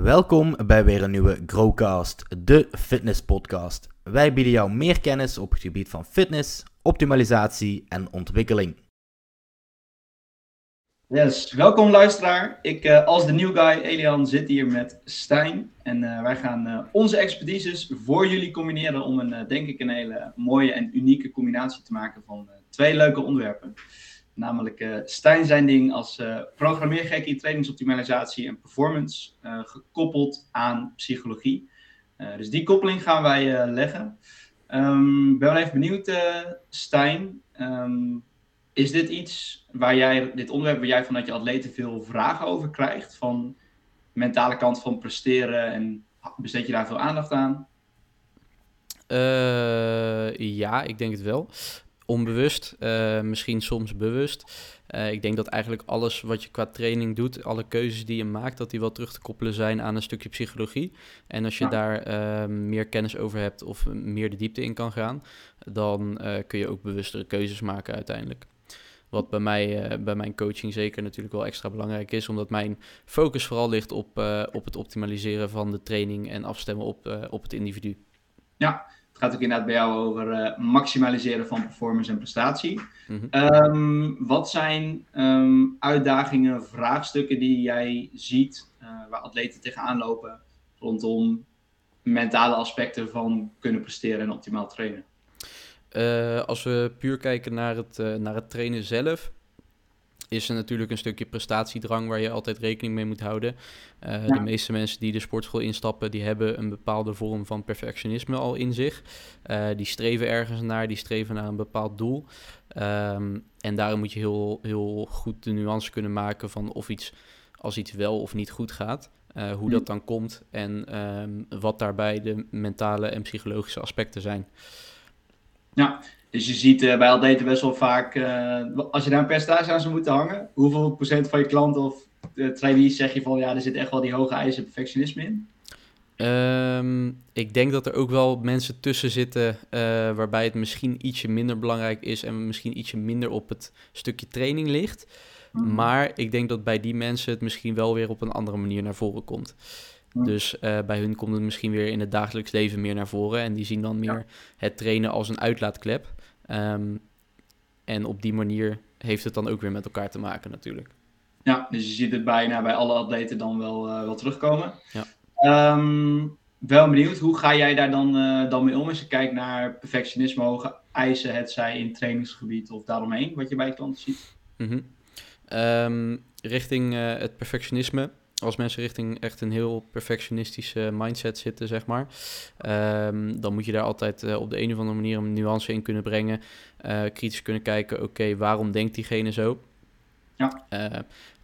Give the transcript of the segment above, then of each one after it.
Welkom bij weer een nieuwe Growcast, de fitness podcast. Wij bieden jou meer kennis op het gebied van fitness, optimalisatie en ontwikkeling. Yes, welkom luisteraar. Ik uh, als de new guy Elian zit hier met Stijn en uh, wij gaan uh, onze expertises voor jullie combineren om een denk ik een hele mooie en unieke combinatie te maken van twee leuke onderwerpen. Namelijk uh, Stijn zijn ding als uh, programmeergekkie, trainingsoptimalisatie en performance, uh, gekoppeld aan psychologie. dus die koppeling gaan wij leggen. Um, ben wel even benieuwd, Stijn. Um, is dit iets waar jij, dit onderwerp waar jij vanuit je atleten veel vragen over krijgt? Van mentale kant van presteren en besteed je daar veel aandacht aan? ja, ik denk het wel onbewust, uh, misschien soms bewust. Uh, ik denk dat eigenlijk alles wat je qua training doet, alle keuzes die je maakt, dat die wel terug te koppelen zijn aan een stukje psychologie. En als je daar uh, meer kennis over hebt of meer de diepte in kan gaan, dan kun je ook bewustere keuzes maken uiteindelijk. Wat bij mij, bij mijn coaching zeker natuurlijk wel extra belangrijk is, omdat mijn focus vooral ligt op, op het optimaliseren van de training en afstemmen op, op het individu. Ja, gaat ook inderdaad bij jou over uh, maximaliseren van performance en prestatie. Mm um, wat zijn um, uitdagingen, vraagstukken die jij ziet uh, waar atleten tegenaan lopen rondom mentale aspecten van kunnen presteren en optimaal trainen? Uh, als we puur kijken naar het, naar het trainen zelf, is er natuurlijk een stukje prestatiedrang waar je altijd rekening mee moet houden. Uh, De meeste mensen die de sportschool instappen, die hebben een bepaalde vorm van perfectionisme al in zich. Uh, die streven ergens naar, die streven naar een bepaald doel. Um, en daarom moet je heel, heel goed de nuance kunnen maken van of iets, als iets wel of niet goed gaat. Uh, hoe dat dan komt en um, wat daarbij de mentale en psychologische aspecten zijn. Ja, dus je ziet uh, bij atleten best wel vaak, uh, als je daar een percentage aan zou moeten hangen, hoeveel procent van je klanten of de trainees zeg je van ja, er zit echt wel die hoge eisen perfectionisme in? Um, ik denk dat er ook wel mensen tussen zitten uh, waarbij het misschien ietsje minder belangrijk is en misschien ietsje minder op het stukje training ligt. Mm. Maar ik denk dat bij die mensen het misschien wel weer op een andere manier naar voren komt. Mm. Dus uh, bij hun komt het misschien weer in het dagelijks leven meer naar voren. En die zien dan meer ja. het trainen als een uitlaatklep. Um, en op die manier heeft het dan ook weer met elkaar te maken natuurlijk. Ja, dus je ziet het bijna bij alle atleten dan wel, uh, wel terugkomen. Ja. Um, wel benieuwd, hoe ga jij daar dan, uh, dan mee om als je kijkt naar perfectionisme, hoge eisen, het zij in trainingsgebied of daaromheen, wat je bij klanten ziet? Mm -hmm. um, richting uh, het perfectionisme als mensen richting echt een heel perfectionistische mindset zitten, zeg maar, um, dan moet je daar altijd uh, op de een of andere manier een nuance in kunnen brengen. Uh, kritisch kunnen kijken, oké, okay, waarom denkt diegene zo? Ja. Uh,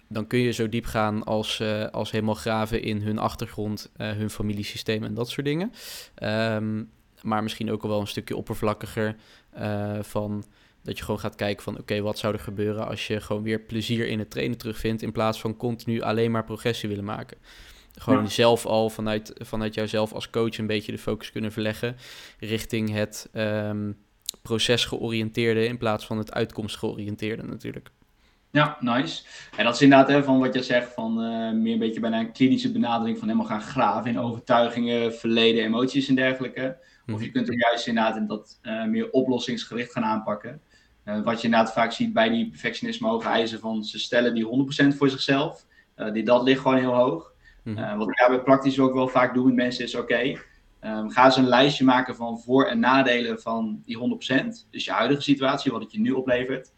dan kun je zo diep gaan als, als helemaal graven in hun achtergrond, hun familiesysteem en dat soort dingen. Um, maar misschien ook al wel een stukje oppervlakkiger van dat je gewoon gaat kijken van oké, okay, wat zou er gebeuren als je gewoon weer plezier in het trainen terugvindt in plaats van continu alleen maar progressie willen maken. Gewoon ja. zelf al vanuit, vanuit jouzelf als coach een beetje de focus kunnen verleggen richting het um, procesgeoriënteerde in plaats van het uitkomstgeoriënteerde natuurlijk. Ja, nice. En dat is inderdaad hè, van wat je zegt, van uh, meer een beetje bijna een klinische benadering van helemaal gaan graven in overtuigingen, verleden, emoties en dergelijke. Of Mhm. je kunt er juist inderdaad dat uh, meer oplossingsgericht gaan aanpakken. Uh, wat je inderdaad vaak ziet bij die perfectionisme hoge eisen van ze stellen die 100% voor zichzelf. Uh, die, dat ligt gewoon heel hoog. Mhm. Uh, wat ik daarbij praktisch ook wel vaak doe met mensen is oké, okay, um, ga eens een lijstje maken van voor- en nadelen van die 100%. Dus je huidige situatie, wat het je nu oplevert.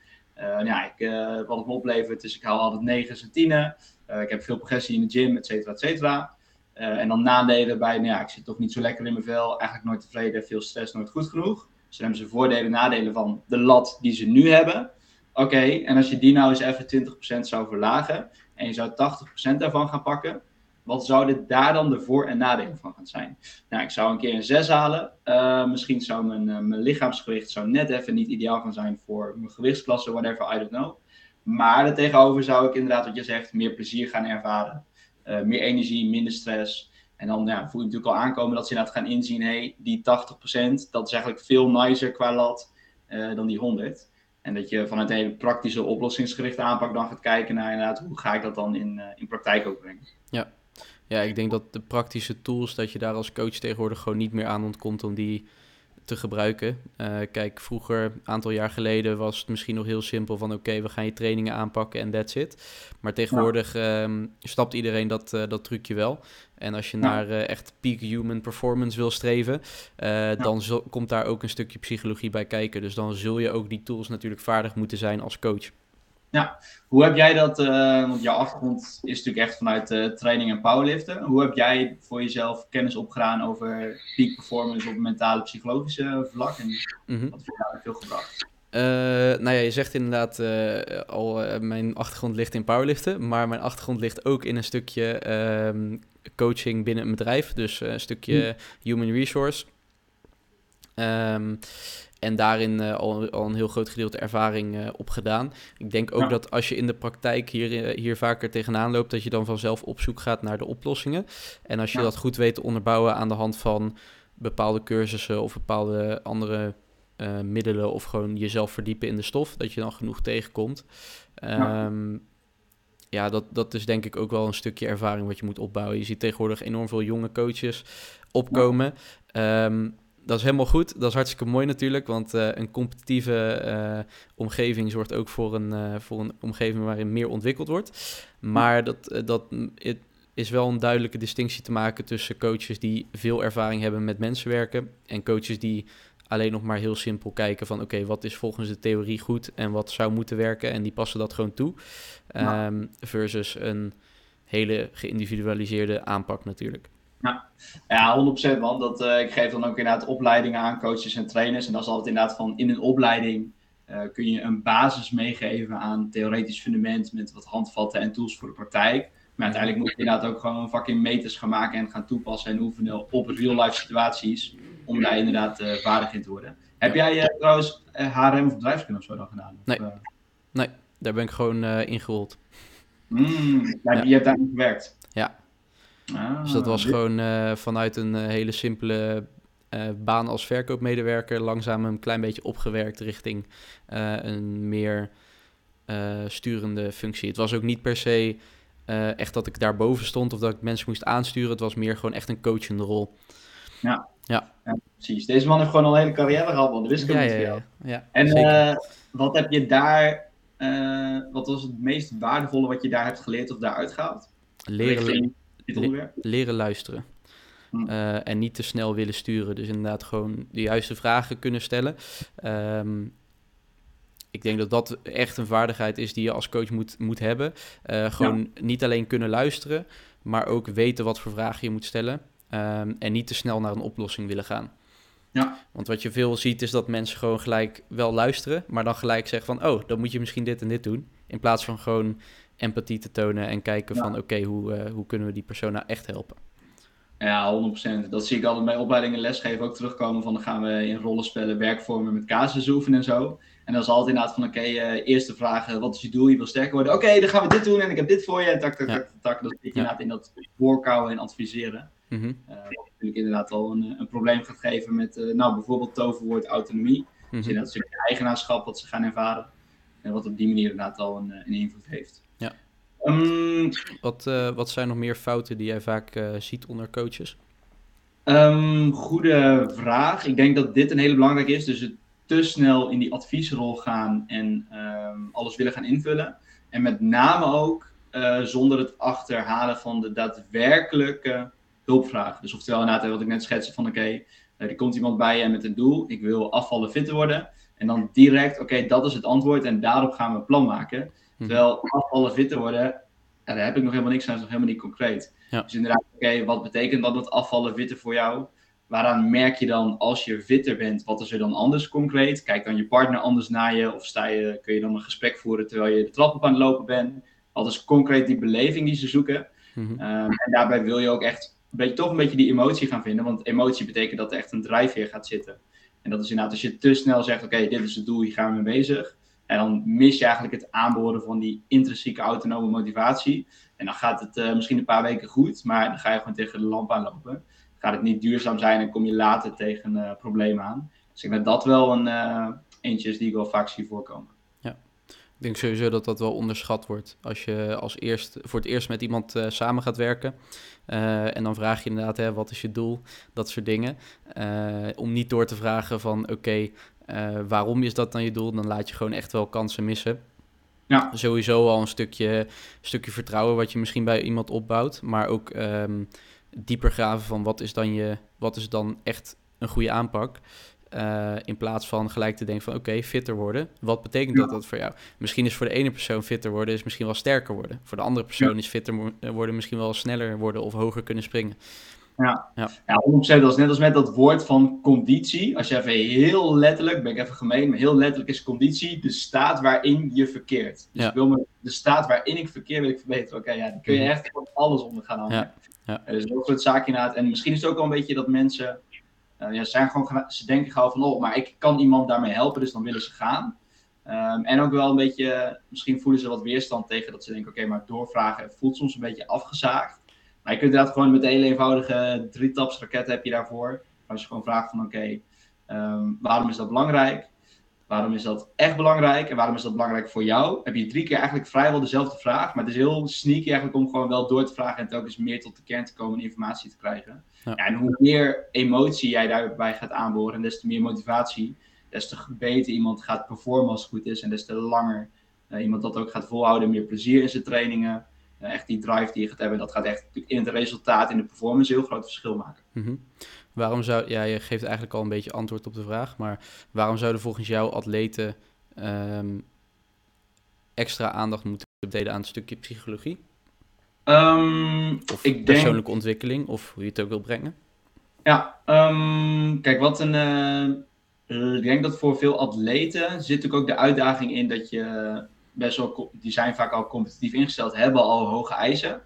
Ja, ik, wat het me oplevert is ik haal altijd 9 en 10. Uh, ik heb veel progressie in de gym, et cetera, et cetera. En dan nadelen bij, nou ja, ik zit toch niet zo lekker in mijn vel, eigenlijk nooit tevreden, veel stress, nooit goed genoeg. Dan hebben ze voordelen en nadelen van de lat die ze nu hebben. Oké, en als je die nou eens even 20% zou verlagen en je zou 80% daarvan gaan pakken, wat zouden daar dan de voor- en nadelen van gaan zijn? Nou, ik zou een keer een 6 halen. Uh, misschien zou mijn, uh, mijn lichaamsgewicht zou net even niet ideaal gaan zijn voor mijn gewichtsklasse, whatever, I don't know. Maar daartegenover zou ik inderdaad, wat je zegt, meer plezier gaan ervaren. Uh, meer energie, minder stress. En dan ja, voel je natuurlijk al aankomen dat ze inderdaad gaan inzien, hey, die 80%, dat is eigenlijk veel nicer qua lat uh, dan die 100. En dat je vanuit een hele praktische oplossingsgerichte aanpak dan gaat kijken naar inderdaad, hoe ga ik dat dan in, uh, in praktijk ook brengen. Ja. Ja, ik denk dat de praktische tools, dat je daar als coach tegenwoordig gewoon niet meer aan ontkomt om die te gebruiken. Uh, kijk, vroeger, een aantal jaar geleden, was het misschien nog heel simpel van oké, we gaan je trainingen aanpakken en that's it. Maar tegenwoordig ja. um, snapt iedereen dat, uh, dat trucje wel. En als je ja. naar uh, echt peak human performance wil streven, ja. dan zul, komt daar ook een stukje psychologie bij kijken. Dus dan zul je ook die tools natuurlijk vaardig moeten zijn als coach. Ja, hoe heb jij dat, uh, want jouw achtergrond is natuurlijk echt vanuit training en powerliften. Hoe heb jij voor jezelf kennis opgedaan over peak performance op mentale psychologische vlak en mm -hmm. wat voor jou veel gebracht? Uh, nou ja, je zegt inderdaad al, mijn achtergrond ligt in powerliften, maar mijn achtergrond ligt ook in een stukje ehm, coaching binnen een bedrijf, dus een stukje mm. human resource. Um, en daarin uh, al, al, een heel groot gedeelte ervaring uh, opgedaan. Ik denk ook ja. dat als je in de praktijk hier, hier vaker tegenaan loopt, dat je dan vanzelf op zoek gaat naar de oplossingen. En als je ja. dat goed weet te onderbouwen aan de hand van bepaalde cursussen of bepaalde andere middelen of gewoon jezelf verdiepen in de stof, dat je dan genoeg tegenkomt. Um, ja, dat, dat is denk ik ook wel een stukje ervaring wat je moet opbouwen. Je ziet tegenwoordig enorm veel jonge coaches opkomen. Um, dat is helemaal goed. Dat is hartstikke mooi natuurlijk, want uh, een competitieve uh, omgeving zorgt ook voor een, uh, voor een omgeving waarin meer ontwikkeld wordt. Maar dat, dat is wel een duidelijke distinctie te maken tussen coaches die veel ervaring hebben met mensen werken en coaches die alleen nog maar heel simpel kijken van oké, okay, wat is volgens de theorie goed en wat zou moeten werken en die passen dat gewoon toe. Ja. Um, versus een hele geïndividualiseerde aanpak natuurlijk. Ja, ja 100% man. Dat, uh, ik geef dan ook inderdaad opleidingen aan coaches en trainers. En dat is altijd inderdaad van in een opleiding uh, kun je een basis meegeven aan theoretisch fundament met wat handvatten en tools voor de praktijk. Maar uiteindelijk moet je inderdaad ook gewoon fucking meters gaan maken en gaan toepassen en oefenen op real-life situaties. Om daar inderdaad uh, vaardig in te worden. Heb jij trouwens HRM of bedrijfskunde of zo dan gedaan? Nee, of, nee daar ben ik gewoon ingerold. Mm, ja. Je hebt daar niet gewerkt? Ja, Ah, dus dat was dit... gewoon vanuit een hele simpele uh, baan als verkoopmedewerker langzaam een klein beetje opgewerkt richting een meer sturende functie. Het was ook niet per se echt dat ik daarboven stond of dat ik mensen moest aansturen. Het was meer gewoon echt een coachende rol. Ja, ja. ja precies. Deze man heeft gewoon al een hele carrière gehad, want de wiskunde ja, ja, ja, ja, En wat heb je daar, wat was het meest waardevolle wat je daar hebt geleerd of daaruit gehaald? Leren, Le leren luisteren. Hm. Uh, en niet te snel willen sturen. Dus inderdaad gewoon de juiste vragen kunnen stellen. Um, ik denk dat dat echt een vaardigheid is die je als coach moet, moet hebben. Uh, gewoon ja. niet alleen kunnen luisteren, maar ook weten wat voor vragen je moet stellen. Um, en niet te snel naar een oplossing willen gaan. Ja. Want wat je veel ziet is dat mensen gewoon gelijk wel luisteren, maar dan gelijk zeggen van, oh, dan moet je misschien dit en dit doen. In plaats van gewoon empathie te tonen en kijken ja. van oké, okay, hoe, uh, hoe kunnen we die persoon nou echt helpen? Ja, 100%. Dat zie ik altijd bij opleidingen lesgeven ook terugkomen van dan gaan we in rollenspellen werkvormen met casus oefenen en zo. En dan is altijd inderdaad van oké, okay, uh, eerste vraag, wat is je doel? Je wil sterker worden. Oké, okay, dan gaan we dit doen en ik heb dit voor je. En tak, tak, ja. tak, tak. Dat zit je ja. inderdaad in dat voorkouwen en adviseren. Mm -hmm. uh, wat natuurlijk inderdaad al een, een probleem gaat geven met, uh, nou bijvoorbeeld toverwoord autonomie. Mm -hmm. Dus inderdaad een stukje eigenaarschap wat ze gaan ervaren. En wat op die manier inderdaad al een, een invloed heeft. Ja. Um, wat, uh, wat zijn nog meer fouten die jij vaak ziet onder coaches? Um, goede vraag. Ik denk dat dit een hele belangrijke is. Dus het te snel in die adviesrol gaan en um, alles willen gaan invullen. En met name ook uh, zonder het achterhalen van de daadwerkelijke hulpvraag. Dus oftewel inderdaad wat ik net schetste van oké, okay, er komt iemand bij je met een doel. Ik wil afvallen fitter worden. En dan direct, oké, okay, dat is het antwoord en daarop gaan we een plan maken. Terwijl afvallen fitter worden, ja, daar heb ik nog helemaal niks aan, dat is nog helemaal niet concreet. Ja. Dus inderdaad, oké, okay, wat betekent dan dat afvallen fitter voor jou? Waaraan merk je dan als je fitter bent, wat is er dan anders concreet? Kijk dan je partner anders naar je of sta je, kun je dan een gesprek voeren terwijl je de trap op aan het lopen bent? Wat is concreet die beleving die ze zoeken? Mm -hmm. um, en daarbij wil je ook echt beetje, toch een beetje die emotie gaan vinden, want emotie betekent dat er echt een drijfveer gaat zitten. En dat is inderdaad, als je te snel zegt, oké, dit is het doel, hier gaan we mee bezig. En dan mis je eigenlijk het aanboren van die intrinsieke autonome motivatie. En dan gaat het uh, misschien een paar weken goed, maar dan ga je gewoon tegen de lamp aanlopen. Gaat het niet duurzaam zijn en kom je later tegen uh, problemen aan. Dus ik denk dat wel een uh, eentje is die ik wel vaak zie voorkomen. Ja. Ik denk sowieso dat dat wel onderschat wordt. Als je als eerst, voor het eerst met iemand samen gaat werken. Uh, en dan vraag je inderdaad, hè, wat is je doel? Dat soort dingen. Uh, om niet door te vragen van, oké, okay, waarom is dat dan je doel? Dan laat je gewoon echt wel kansen missen. Ja. Sowieso al een stukje, stukje vertrouwen wat je misschien bij iemand opbouwt. Maar ook um, dieper graven van wat is dan, je, wat is dan echt een goede aanpak. Uh, in plaats van gelijk te denken van oké, fitter worden. Wat betekent dat, dat voor jou? Misschien is voor de ene persoon fitter worden is misschien wel sterker worden. Voor de andere persoon is fitter worden misschien wel sneller worden of hoger kunnen springen. Ja, ja. ja 100%. Dat is net als met dat woord van conditie. Als je even heel letterlijk, ben ik even gemeen, maar heel letterlijk is conditie de staat waarin je verkeert. Dus ja. ik wil me, de staat waarin ik verkeer wil ik verbeteren. Oké, ja, dan kun je mhm. echt alles onder gaan hangen. Ja. Ja. Dus dat soort zaken inderdaad. En misschien is het ook wel een beetje dat mensen uh, ja, zijn gewoon, ze denken gewoon van, oh, maar ik kan iemand daarmee helpen, dus dan willen ze gaan. Um, en ook wel een beetje, misschien voelen ze wat weerstand tegen dat ze denken, oké, maar doorvragen voelt soms een beetje afgezaagd. Maar je kunt inderdaad gewoon met een hele eenvoudige drie-taps raket heb je daarvoor. Als je gewoon vraagt van, oké, um, waarom is dat belangrijk? Waarom is dat echt belangrijk en waarom is dat belangrijk voor jou? Heb je drie keer eigenlijk vrijwel dezelfde vraag, maar het is heel sneaky eigenlijk om gewoon wel door te vragen en telkens meer tot de kern te komen en informatie te krijgen. Ja. en hoe meer emotie jij daarbij gaat aanboren en des te meer motivatie, des te beter iemand gaat performen als het goed is en des te langer uh, iemand dat ook gaat volhouden, meer plezier in zijn trainingen. Uh, echt die drive die je gaat hebben, dat gaat echt in het resultaat, in de performance, een heel groot verschil maken. Mm -hmm. Waarom zou, ja, je geeft eigenlijk al een beetje antwoord op de vraag, maar waarom zouden volgens jou atleten um, extra aandacht moeten besteden aan het stukje psychologie? Um, of ik persoonlijke denk... ontwikkeling, of hoe je het ook wil brengen? Ja, um, kijk, wat een. Uh, ik denk dat voor veel atleten zit natuurlijk ook de uitdaging in dat je best wel, die zijn vaak al competitief ingesteld, hebben al hoge eisen.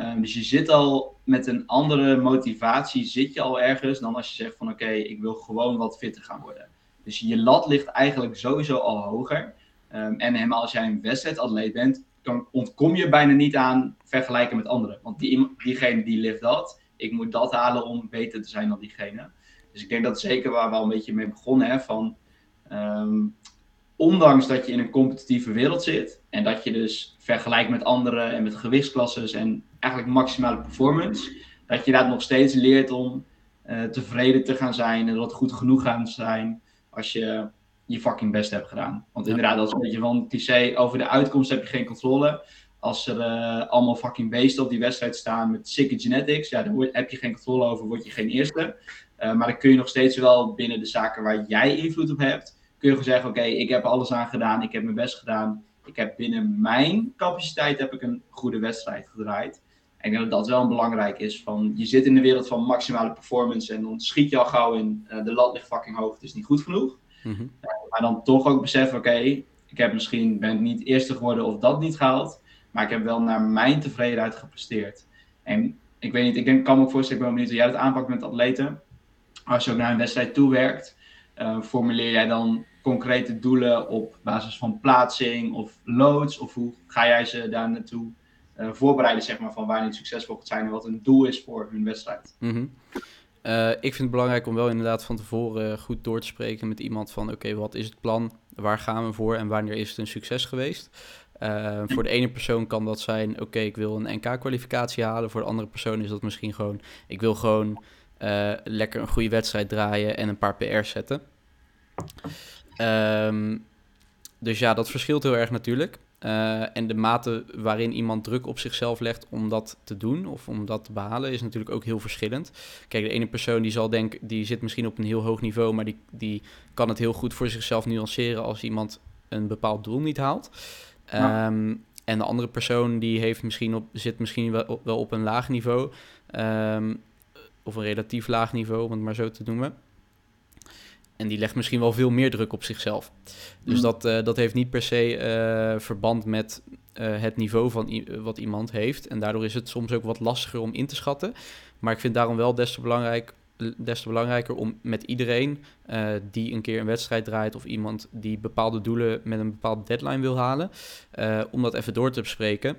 Um, dus je zit al met een andere motivatie, zit je al ergens dan als je zegt van oké, ik wil gewoon wat fitter gaan worden. Dus je lat ligt eigenlijk sowieso al hoger. Um, en helemaal als jij een wedstrijdatleet bent, dan ontkom je bijna niet aan vergelijken met anderen. Want die, diegene die ligt dat, ik moet dat halen om beter te zijn dan diegene. Dus ik denk dat zeker waar we al een beetje mee begonnen, hè, van um, ondanks dat je in een competitieve wereld zit en dat je dus vergelijkt met anderen en met gewichtsklasses en eigenlijk maximale performance, dat je daar nog steeds leert om uh, tevreden te gaan zijn en dat goed genoeg gaan zijn als je je fucking best hebt gedaan. Want inderdaad, dat is een beetje van cliché, over de uitkomst heb je geen controle. Als er uh, allemaal fucking beesten op die wedstrijd staan met sikke genetics, ja, daar heb je geen controle over, word je geen eerste. Uh, maar dan kun je nog steeds wel binnen de zaken waar jij invloed op hebt, kun je gewoon zeggen, oké, okay, ik heb alles aan gedaan, ik heb mijn best gedaan. Ik heb binnen mijn capaciteit heb ik een goede wedstrijd gedraaid. En ik denk dat dat wel belangrijk is. Van, je zit in de wereld van maximale performance en dan schiet je al gauw in. Uh, de lat ligt fucking hoog, het is niet goed genoeg. Mm -hmm. uh, maar dan toch ook beseffen, oké, okay, ik heb misschien ben niet eerste geworden of dat niet gehaald. Maar ik heb wel naar mijn tevredenheid gepresteerd. En ik weet niet, ik denk, kan me ook voorstellen, ik ben benieuwd hoe jij dat aanpakt met atleten. Als je ook naar een wedstrijd toewerkt, uh, formuleer jij dan concrete doelen op basis van plaatsing of loads? Of hoe ga jij ze daar naartoe uh, voorbereiden, zeg maar, van waar niet succesvol gaat zijn en wat een doel is voor hun wedstrijd? -hmm. uh, ik vind het belangrijk om wel inderdaad van tevoren goed door te spreken met iemand van, oké, wat is het plan? Waar gaan we voor en wanneer is het een succes geweest? Voor de ene persoon kan dat zijn, oké, ik wil een NK-kwalificatie halen. Voor de andere persoon is dat misschien gewoon, ik wil gewoon lekker een goede wedstrijd draaien en een paar PR's zetten. Um, dus ja, dat verschilt heel erg natuurlijk. Uh, en de mate waarin iemand druk op zichzelf legt om dat te doen of om dat te behalen, is natuurlijk ook heel verschillend. Kijk, de ene persoon die zal denken, die zit misschien op een heel hoog niveau, maar die, die kan het heel goed voor zichzelf nuanceren als iemand een bepaald doel niet haalt. Ja. Um, en de andere persoon die heeft misschien op, zit misschien wel op, wel op een laag niveau, um, of een relatief laag niveau, om het maar zo te noemen. En die legt misschien wel veel meer druk op zichzelf. Dus mm. dat, uh, dat heeft niet per se uh, verband met uh, het niveau van wat iemand heeft. En daardoor is het soms ook wat lastiger om in te schatten. Maar ik vind daarom wel des te, belangrijk, des te belangrijker om met iedereen die een keer een wedstrijd draait... of iemand die bepaalde doelen met een bepaalde deadline wil halen... om dat even door te bespreken.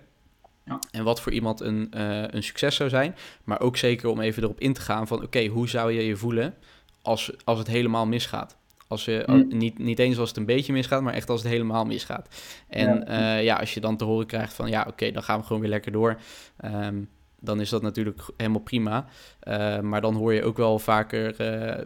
Ja. En wat voor iemand een, een succes zou zijn. Maar ook zeker om even erop in te gaan van... oké, okay, hoe zou je je voelen als, als het helemaal misgaat. Als je, Mm. niet, niet eens als het een beetje misgaat, maar echt als het helemaal misgaat. En Ja. ja, ja als je dan te horen krijgt van ja, oké, dan gaan we gewoon weer lekker door. Ehm, dan is dat natuurlijk helemaal prima. Eh, maar dan hoor je ook wel vaker eh,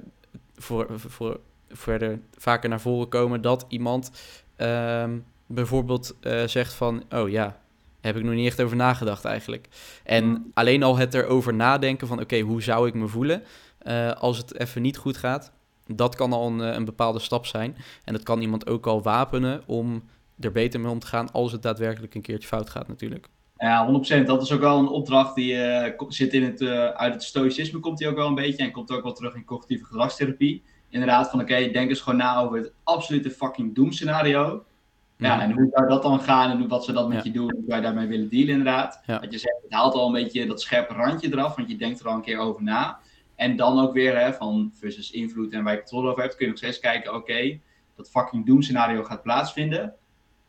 voor, voor, verder vaker naar voren komen dat iemand ehm, bijvoorbeeld eh, zegt van oh ja, heb ik nog niet echt over nagedacht eigenlijk. En Mm. alleen al het erover nadenken van oké, hoe zou ik me voelen eh, als het even niet goed gaat, dat kan al een, eh, een bepaalde stap zijn. En dat kan iemand ook al wapenen om er beter mee om te gaan als het daadwerkelijk een keertje fout gaat natuurlijk. Ja, 100%. Dat is ook wel een opdracht die eh, zit in het, uit het stoïcisme komt die ook wel een beetje en komt ook wel terug in cognitieve gedragstherapie. Inderdaad, van oké, denk eens gewoon na over het absolute fucking doemscenario. Ja, en hoe zou dat dan gaan en wat zou dat met Ja. je doen en hoe wij daarmee willen dealen inderdaad. Ja. Dat je zegt, het haalt al een beetje dat scherpe randje eraf, want je denkt er al een keer over na. En dan ook weer hè, van versus invloed en waar je controle over hebt, kun je nog steeds kijken, oké, dat fucking doemscenario gaat plaatsvinden.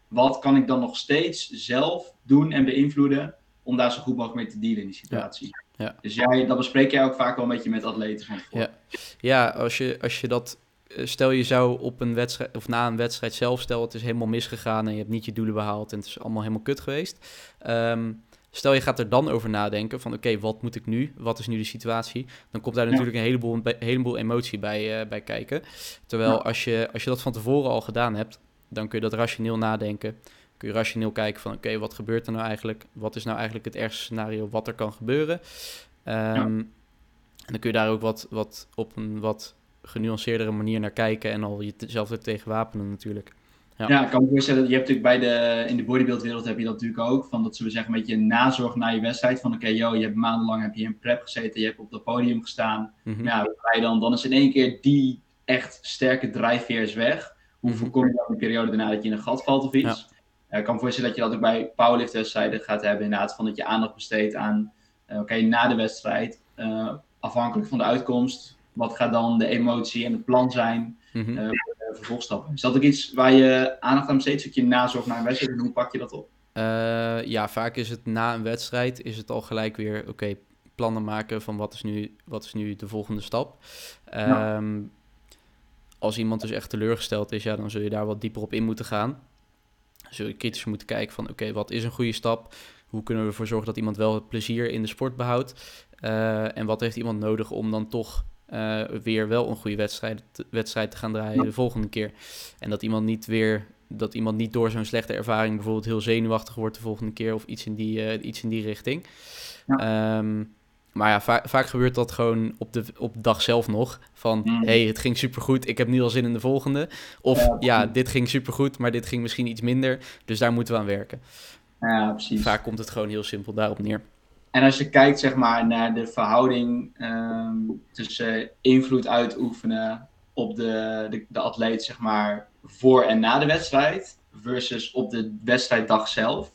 Wat kan ik dan nog steeds zelf doen en beïnvloeden om daar zo goed mogelijk mee te dealen in die situatie? Ja. Dus jij, dat bespreek jij ook vaak wel een beetje met atleten van tevoren. Ja. Ja, als je, als je dat. eh, Stel je zou op een wedstrijd of na een wedstrijd zelf, stel het is helemaal misgegaan en je hebt niet je doelen behaald en het is allemaal helemaal kut geweest. Ehm, stel je gaat er dan over nadenken van oké, wat moet ik nu? Wat is nu de situatie? Dan komt daar Ja. natuurlijk een heleboel, een heleboel emotie bij, eh, bij kijken. Terwijl Ja. als, je, als je dat van tevoren al gedaan hebt, dan kun je dat rationeel nadenken. Kun je rationeel kijken van oké, wat gebeurt er nou eigenlijk? Wat is nou eigenlijk het ergste scenario wat er kan gebeuren? Ehm, En dan kun je daar ook wat, wat op een wat genuanceerdere manier naar kijken en al jezelf er tegen wapenen natuurlijk. Ja. Ja. ik kan me voorstellen, je hebt natuurlijk bij de, in de bodybuildwereld heb je dat natuurlijk ook, van dat ze we zeggen een beetje een nazorg na je wedstrijd, van oké, yo, je hebt maandenlang heb je in prep gezeten, je hebt op dat podium gestaan, Mhm. ga je dan, dan is in één keer die echt sterke drijfveer is weg. Hoe Mhm. voorkom je dan die periode daarna dat je in een gat valt of iets? Ik kan me voorstellen dat je dat ook bij powerliftwedstrijden gaat hebben, inderdaad, van dat je aandacht besteedt aan, eh, oké, na de wedstrijd, eh, afhankelijk van de uitkomst, wat gaat dan de emotie en het plan zijn? Mhm. eh, de vervolgstappen. Is dat ook iets waar je aandacht aan besteedt? Dat je nazorg naar een wedstrijd en hoe pak je dat op? Eh, ja, vaak is het na een wedstrijd is het al gelijk weer, oké, plannen maken van wat is, nu, wat is nu de volgende stap. Ja. Ehm, Als iemand dus echt teleurgesteld is, ja, dan zul je daar wat dieper op in moeten gaan. Zul je kritisch moeten kijken van, oké, wat is een goede stap? Hoe kunnen we ervoor zorgen dat iemand wel het plezier in de sport behoudt? Eh, en wat heeft iemand nodig om dan toch eh, weer wel een goede wedstrijd, wedstrijd te gaan draaien Ja. de volgende keer? En dat iemand niet weer dat iemand niet door zo'n slechte ervaring bijvoorbeeld heel zenuwachtig wordt de volgende keer of iets in die, eh, iets in die richting. Ehm, maar ja, va- vaak gebeurt dat gewoon op de, op de dag zelf nog. Van, Mm. hey, het ging supergoed, ik heb nu al zin in de volgende. Of, Ja. ja, dit ging supergoed, maar dit ging misschien iets minder. Dus daar moeten we aan werken. Ja, precies. Vaak komt het gewoon heel simpel daarop neer. En als je kijkt zeg maar, naar de verhouding ehm, tussen invloed uitoefenen op de, de, de atleet zeg maar, voor en na de wedstrijd versus op de wedstrijddag zelf.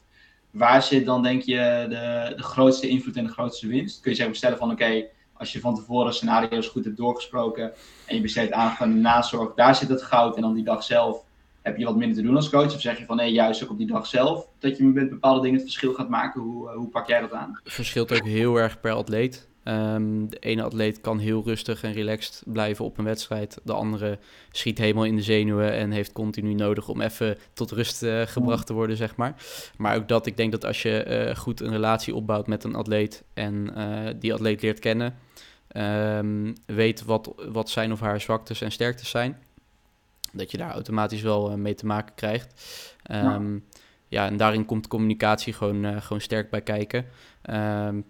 Waar zit dan denk je de, de grootste invloed en de grootste winst? Kun je zeg maar stellen van oké, als je van tevoren scenario's goed hebt doorgesproken en je besteedt aandacht aan de nazorg, daar zit het goud en dan die dag zelf heb je wat minder te doen als coach? Of zeg je van nee, juist ook op die dag zelf dat je met bepaalde dingen het verschil gaat maken? Hoe, eh, hoe pak jij dat aan? verschilt ook heel erg per atleet. Ehm, de ene atleet kan heel rustig en relaxed blijven op een wedstrijd. De andere schiet helemaal in de zenuwen en heeft continu nodig om even tot rust eh, gebracht te worden, zeg maar. Maar ook dat, ik denk dat als je eh, goed een relatie opbouwt met een atleet en die atleet leert kennen, ehm, weet wat, wat zijn of haar zwaktes en sterktes zijn, dat je daar automatisch wel eh, mee te maken krijgt. Ehm, ja, en daarin komt communicatie gewoon, eh, gewoon sterk bij kijken. Ehm,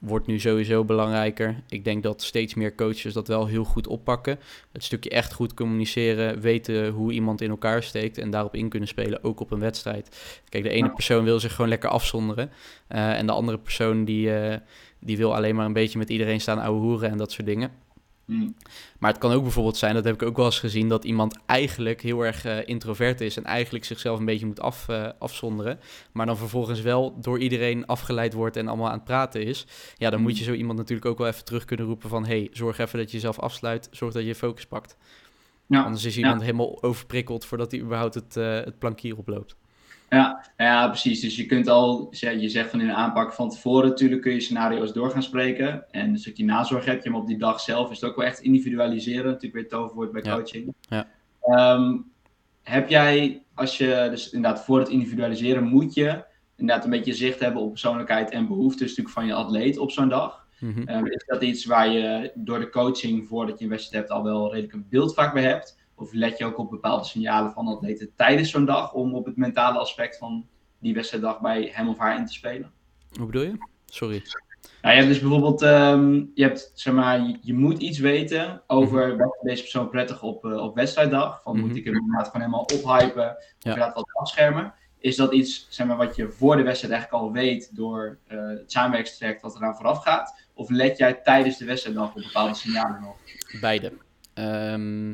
wordt nu sowieso belangrijker. Ik denk dat steeds meer coaches dat wel heel goed oppakken. Het stukje echt goed communiceren, weten hoe iemand in elkaar steekt en daarop in kunnen spelen, ook op een wedstrijd. Kijk, de ene persoon wil zich gewoon lekker afzonderen eh, en de andere persoon die, die wil alleen maar een beetje met iedereen staan ouwe hoeren en dat soort dingen. Hm. Maar het kan ook bijvoorbeeld zijn, dat heb ik ook wel eens gezien, dat iemand eigenlijk heel erg eh, introvert is en eigenlijk zichzelf een beetje moet af, eh, afzonderen. Maar dan vervolgens wel door iedereen afgeleid wordt en allemaal aan het praten is. Ja, dan moet je zo iemand natuurlijk ook wel even terug kunnen roepen van... hey, zorg even dat je jezelf afsluit, zorg dat je je focus pakt. Ja. Anders is iemand helemaal overprikkeld voordat hij überhaupt het, eh, het plankier oploopt. Ja, ja, precies. Dus je kunt al, je zegt van in de aanpak van tevoren natuurlijk kun je scenario's door gaan spreken. En een stukje nazorg heb je, maar op die dag zelf is het ook wel echt individualiseren. Natuurlijk weer het toverwoord bij Ja. coaching. Ja. Ehm, heb jij, als je dus inderdaad voor het individualiseren moet je inderdaad een beetje zicht hebben op persoonlijkheid en behoeftes natuurlijk van je atleet op zo'n dag. Mhm. Ehm, is dat iets waar je door de coaching voordat je een wedstrijd hebt al wel redelijk een beeld vaak bij hebt? Of let je ook op bepaalde signalen van atleten tijdens zo'n dag om op het mentale aspect van die wedstrijddag bij hem of haar in te spelen? Hoe bedoel je? Sorry. Nou, je hebt dus bijvoorbeeld, ehm, je, hebt, zeg maar, je, je moet iets weten over wat deze persoon prettig op, eh, op wedstrijddag. Van Mhm. moet ik hem inderdaad gewoon helemaal ophypen of Ja. inderdaad wat afschermen. Is dat iets zeg maar, wat je voor de wedstrijd eigenlijk al weet door eh, het samenwerkstraject wat eraan vooraf gaat? Of let jij tijdens de wedstrijddag op bepaalde signalen nog? Beide. Ehm,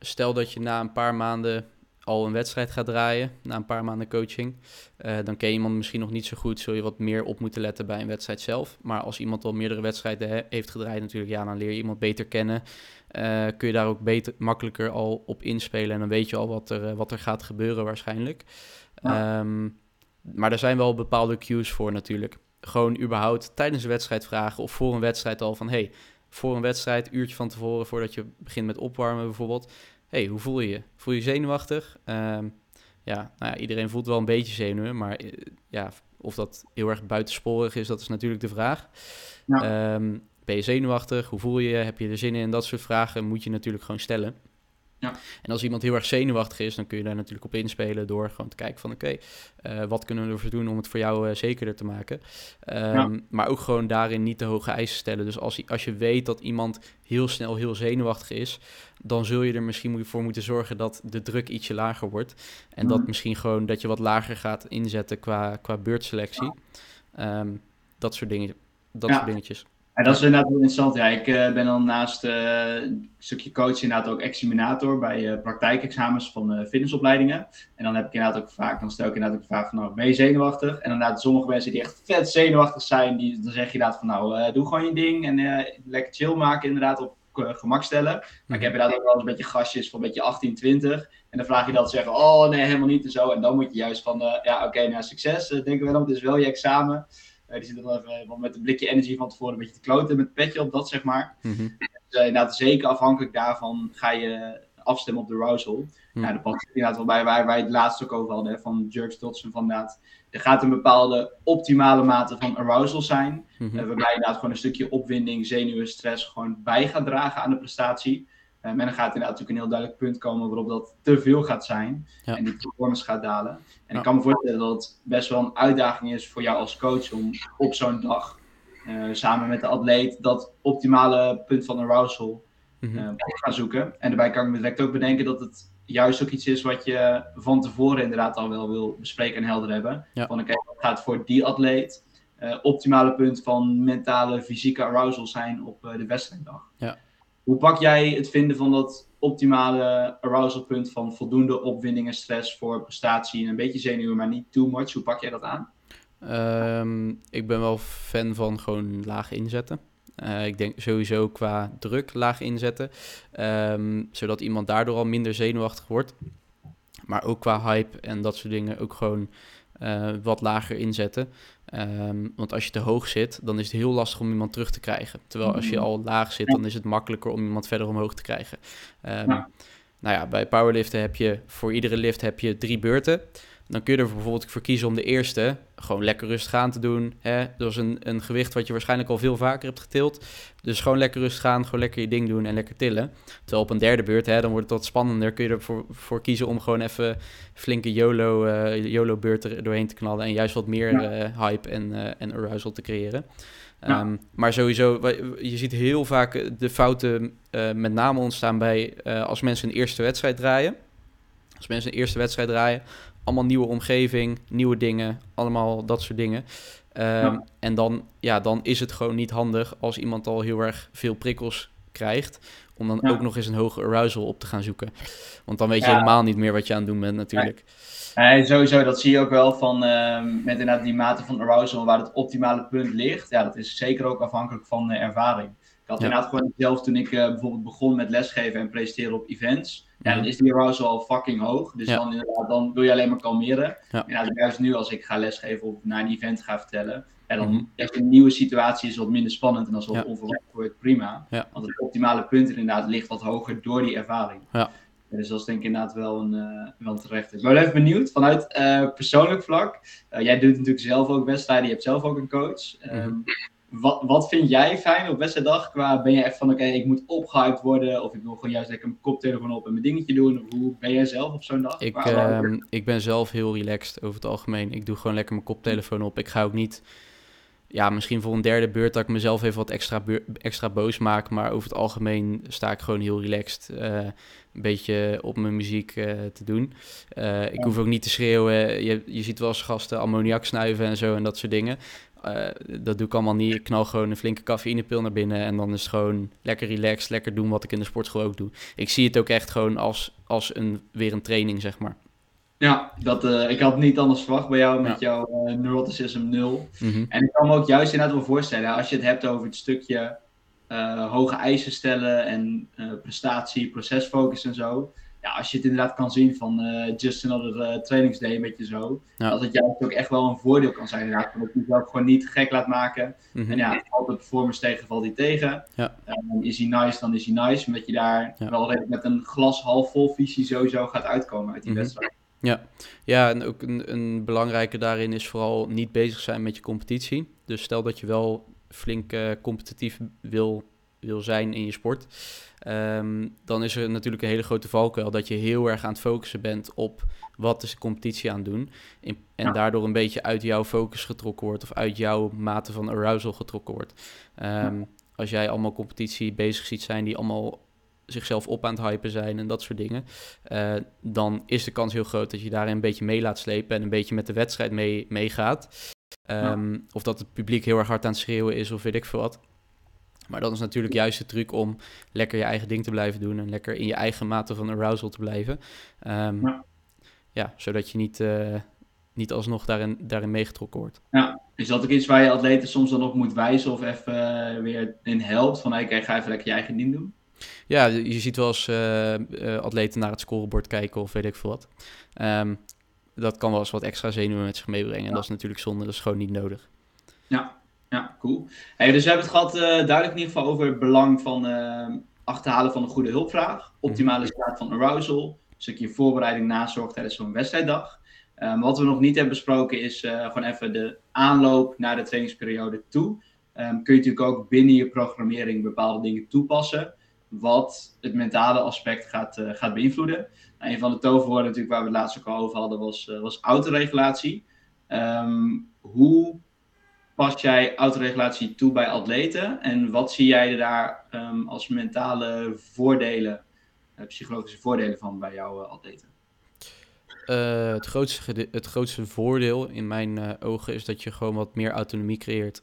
stel dat je na een paar maanden al een wedstrijd gaat draaien, na een paar maanden coaching, eh, dan ken je iemand misschien nog niet zo goed, zul je wat meer op moeten letten bij een wedstrijd zelf. Maar als iemand al meerdere wedstrijden he- heeft gedraaid natuurlijk, ja, dan leer je iemand beter kennen. Eh, kun je daar ook beter, makkelijker al op inspelen en dan weet je al wat er, eh, wat er gaat gebeuren waarschijnlijk. Ehm, maar er zijn wel bepaalde cues voor natuurlijk. Gewoon überhaupt tijdens een wedstrijd vragen of voor een wedstrijd al van... hey, voor een wedstrijd, uurtje van tevoren, voordat je begint met opwarmen bijvoorbeeld. hey, hoe voel je je? Voel je je zenuwachtig? Ehm, ja, nou ja, iedereen voelt wel een beetje zenuwen, maar eh, ja, of dat heel erg buitensporig is, dat is natuurlijk de vraag. Ja. Ehm, ben je zenuwachtig? Hoe voel je je? Heb je er zin in? Dat soort vragen moet je natuurlijk gewoon stellen. Ja. En als iemand heel erg zenuwachtig is, dan kun je daar natuurlijk op inspelen door gewoon te kijken van oké, eh, wat kunnen we ervoor doen om het voor jou eh, zekerder te maken. Ehm, Maar ook gewoon daarin niet te hoge eisen stellen. Dus als, je- als je weet dat iemand heel snel heel zenuwachtig is, dan zul je er misschien voor moeten zorgen dat de druk ietsje lager wordt. En dat Mhm. misschien gewoon dat je wat lager gaat inzetten qua, qua beurtselectie. Ehm, dat soort dingen. Dat soort dingetjes. En dat is inderdaad wel interessant. Ja, ik eh, ben dan naast eh, een stukje coach inderdaad ook examinator bij eh, praktijkexamens van fitnessopleidingen. En dan heb ik inderdaad ook vaak, dan stel ik inderdaad ook de vraag van nou, ben je zenuwachtig? En inderdaad sommige mensen die echt vet zenuwachtig zijn, die, dan zeg je inderdaad van nou, doe gewoon je ding en lekker chill maken inderdaad op gemak stellen. Maar ik heb inderdaad ook wel eens een beetje gastjes van een beetje 18, 20. En dan vraag je dat ze zeggen, oh nee, helemaal niet en zo. En dan moet je juist van, ja oké, nou succes, eh, denken we dan, het is wel je examen. Eh, die zitten dan even eh, met een blikje energy van tevoren een beetje te kloten met het petje op dat, zeg maar. Mhm. Dus, eh, inderdaad, zeker afhankelijk daarvan ga je afstemmen op de arousal. Hm. Ja, dat past inderdaad wel bij waar wij het laatst ook over hadden, hè, van Jerks Dodson. Van inderdaad, er gaat een bepaalde optimale mate van arousal zijn. Mhm. Waarbij je inderdaad gewoon een stukje opwinding, zenuwen, stress gewoon bij gaat dragen aan de prestatie. Eh, en dan gaat inderdaad natuurlijk een heel duidelijk punt komen waarop dat te veel gaat zijn. Ja. En die performance gaat dalen. En Ja. ik kan me voorstellen dat het best wel een uitdaging is voor jou als coach om op zo'n dag eh, samen met de atleet dat optimale punt van arousal Mhm. eh, op gaan zoeken. En daarbij kan ik me direct ook bedenken dat het juist ook iets is wat je van tevoren inderdaad al wel wil bespreken en helder hebben. Ja. Van oké, wat gaat voor die atleet eh, optimale punt van mentale, fysieke arousal zijn op de wedstrijddag. Ja. Hoe pak jij het vinden van dat optimale arousal punt van voldoende opwinding en stress voor prestatie en een beetje zenuwen, maar niet too much? Hoe pak jij dat aan? Ehm, ik ben wel fan van gewoon laag inzetten. Eh, ik denk sowieso qua druk laag inzetten. Ehm, zodat iemand daardoor al minder zenuwachtig wordt. Maar ook qua hype en dat soort dingen ook gewoon eh, wat lager inzetten. Ehm, want als je te hoog zit, dan is het heel lastig om iemand terug te krijgen. Terwijl als je al laag zit, dan is het makkelijker om iemand verder omhoog te krijgen. Ja. Nou ja, bij powerliften heb je voor iedere lift heb je drie beurten. Dan kun je er bijvoorbeeld voor kiezen om de eerste gewoon lekker rustig aan te doen. Hè? Dat is een, een gewicht wat je waarschijnlijk al veel vaker hebt getild. Dus gewoon lekker rustig aan, gewoon lekker je ding doen en lekker tillen. Terwijl op een derde beurt, hè, dan wordt het wat spannender. Kun je ervoor voor kiezen om gewoon even flinke YOLO, eh, YOLO-beurt er doorheen te knallen. En juist wat meer Ja. eh, hype en, eh, en arousal te creëren. Ja. Ehm, maar sowieso, je ziet heel vaak de fouten met name ontstaan bij als mensen een eerste wedstrijd draaien. Als mensen een eerste wedstrijd draaien, allemaal nieuwe omgeving, nieuwe dingen, allemaal dat soort dingen. Ehm, Ja. En dan, ja, dan is het gewoon niet handig als iemand al heel erg veel prikkels krijgt, om dan Ja. ook nog eens een hoge arousal op te gaan zoeken. Want dan weet je Ja. helemaal niet meer wat je aan het doen bent natuurlijk. Nee, sowieso, dat zie je ook wel van ehm, met inderdaad die mate van arousal waar het optimale punt ligt. Ja, dat is zeker ook afhankelijk van eh, ervaring. Ik had inderdaad gewoon zelf toen ik eh, bijvoorbeeld begon met lesgeven en presenteren op events. Ja, Mhm. dan is die arousal al fucking hoog. Dus Ja. dan, inderdaad, dan wil je alleen maar kalmeren. Ja. En juist nu als ik ga lesgeven of naar een event ga vertellen. Ja, dan Mhm. is een nieuwe situatie is wat minder spannend en als het Ja. onverwacht wordt, prima. Ja. Want het optimale punt inderdaad ligt wat hoger door die ervaring. Ja. dus dat is denk ik inderdaad wel een, uh, wel terecht. Ik ben wel even benieuwd, vanuit persoonlijk vlak. jij doet natuurlijk zelf ook wedstrijden, je hebt zelf ook een coach. Mhm. Um, wat, wat vind jij fijn op wedstrijddag? Qua ben je echt van oké, ik moet opgehyped worden of ik wil gewoon juist lekker mijn koptelefoon op en mijn dingetje doen? hoe ben jij zelf op zo'n dag? Ik, ehm, ik ben zelf heel relaxed over het algemeen. Ik doe gewoon lekker mijn koptelefoon op. Ik ga ook niet, ja, misschien voor een derde beurt dat ik mezelf even wat extra, extra boos maak, maar over het algemeen sta ik gewoon heel relaxed. Uh, een beetje op mijn muziek uh, te doen. Uh, ik hoef ook niet te schreeuwen. Je, je ziet wel eens gasten ammoniak snuiven en zo en dat soort dingen. Uh, dat doe ik allemaal niet. Ik knal gewoon een flinke cafeïnepil naar binnen. En dan is het gewoon lekker relaxed, lekker doen wat ik in de sportschool ook doe. Ik zie het ook echt gewoon als, als een, weer een training, zeg maar. Ja, dat, uh, ik had niet anders verwacht bij jou met jouw uh, neuroticism 0. Mm En ik kan me ook juist inderdaad wel voorstellen, als je het hebt over het stukje hoge eisen stellen en prestatie, procesfocus en zo ja, als je het inderdaad kan zien van uh, just another uh, trainingsday, een beetje zo. Dat het juist ook echt wel een voordeel kan zijn. Inderdaad, dat je jezelf gewoon niet gek laat maken. Mhm. En ja, valt de performance tegen, valt hij tegen. Ja. Um, is hij nice, dan is hij nice. Omdat je daar wel met een glas half vol visie sowieso gaat uitkomen uit die mhm. wedstrijd. Ja. ja, en ook een, een belangrijke daarin is vooral niet bezig zijn met je competitie. Dus stel dat je wel flink uh, competitief wil, wil zijn in je sport. Ehm, dan is er natuurlijk een hele grote valkuil dat je heel erg aan het focussen bent op wat is de competitie aan het doen. en daardoor een beetje uit jouw focus getrokken wordt of uit jouw mate van arousal getrokken wordt. Ehm, als jij allemaal competitie bezig ziet zijn die allemaal zichzelf op aan het hypen zijn en dat soort dingen, uh, dan is de kans heel groot dat je daarin een beetje mee laat slepen en een beetje met de wedstrijd mee, meegaat. Um, Of dat het publiek heel erg hard aan het schreeuwen is of weet ik veel wat. Maar dat is natuurlijk juist de truc om lekker je eigen ding te blijven doen en lekker in je eigen mate van arousal te blijven. Um, ja. ja. zodat je niet, uh, niet alsnog daarin, daarin meegetrokken wordt. Ja, is dat ook iets waar je atleten soms dan op moet wijzen of even uh, weer in helpt? Van hey, ga even lekker je eigen ding doen? Ja, je ziet wel eens uh, atleten naar het scorebord kijken of weet ik veel wat. Um, dat kan wel eens wat extra zenuwen met zich meebrengen. En dat is natuurlijk zonde, dat is gewoon niet nodig. Ja, ja, cool. Hey, dus we hebben het gehad uh, duidelijk in ieder geval over het belang van uh, achterhalen van een goede hulpvraag. Optimale mhm. staat van arousal. Een stukje voorbereiding nazorg tijdens zo'n wedstrijddag. Um, wat we nog niet hebben besproken is uh, gewoon even de aanloop naar de trainingsperiode toe. Um, kun je natuurlijk ook binnen je programmering bepaalde dingen toepassen. Wat het mentale aspect gaat, gaat beïnvloeden. Nou, een van de toverwoorden natuurlijk waar we het laatst ook al over hadden was, was autoregulatie. Um, hoe pas jij autoregulatie toe bij atleten? En wat zie jij daar um, als mentale voordelen, uh, psychologische voordelen van bij jouw uh, atleten? Uh, het, grootste, het grootste voordeel in mijn ogen is dat je gewoon wat meer autonomie creëert.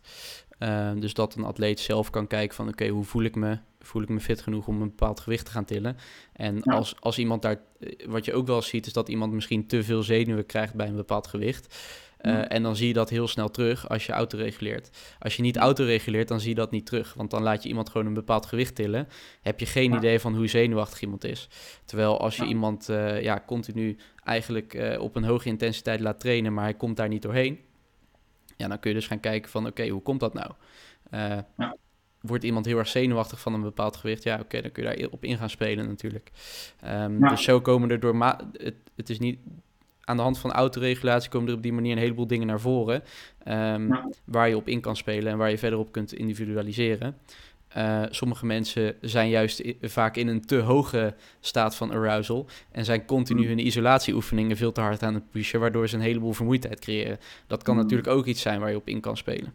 dus dat een atleet zelf kan kijken van oké, hoe voel ik me? Voel ik me fit genoeg om een bepaald gewicht te gaan tillen? En als, als iemand daar, wat je ook wel ziet, is dat iemand misschien te veel zenuwen krijgt bij een bepaald gewicht. Uh, en dan zie je dat heel snel terug als je autoreguleert. Als je niet autoreguleert, dan zie je dat niet terug. Want dan laat je iemand gewoon een bepaald gewicht tillen. Heb je geen idee van hoe zenuwachtig iemand is. Terwijl als je iemand uh, ja, continu eigenlijk uh, op een hoge intensiteit laat trainen, maar hij komt daar niet doorheen. Ja, dan kun je dus gaan kijken van oké, hoe komt dat nou? Wordt iemand heel erg zenuwachtig van een bepaald gewicht? Ja, oké, dan kun je daar op in gaan spelen natuurlijk. Um, Dus zo komen er door... Het, het is niet aan de hand van autoregulatie komen er op die manier een heleboel dingen naar voren. Um, Waar je op in kan spelen en waar je verder op kunt individualiseren. Uh, sommige mensen zijn juist vaak in een te hoge staat van arousal en zijn continu mm. hun isolatieoefeningen veel te hard aan het pushen, waardoor ze een heleboel vermoeidheid creëren. Dat kan mm. natuurlijk ook iets zijn waar je op in kan spelen.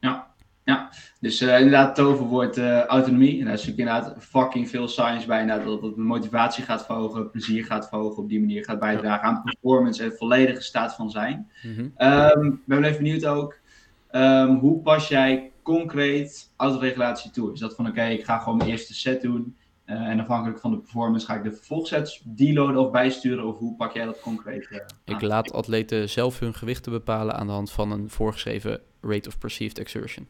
Ja, ja, dus uh, inderdaad, toverwoord uh, autonomie. En daar is natuurlijk inderdaad fucking veel science bij. Inderdaad, dat het motivatie gaat verhogen, plezier gaat verhogen. Op die manier gaat bijdragen aan performance en volledige staat van zijn. Mm -hmm. um, ben even benieuwd ook, um, hoe pas jij concreet autoregulatie toe? Is dat van oké, okay, ik ga gewoon mijn eerste set doen. Uh, en afhankelijk van de performance ga ik de vervolgsets deloaden of bijsturen? Of hoe pak jij dat concreet? ik laat atleten zelf hun gewichten bepalen aan de hand van een voorgeschreven rate of perceived exertion.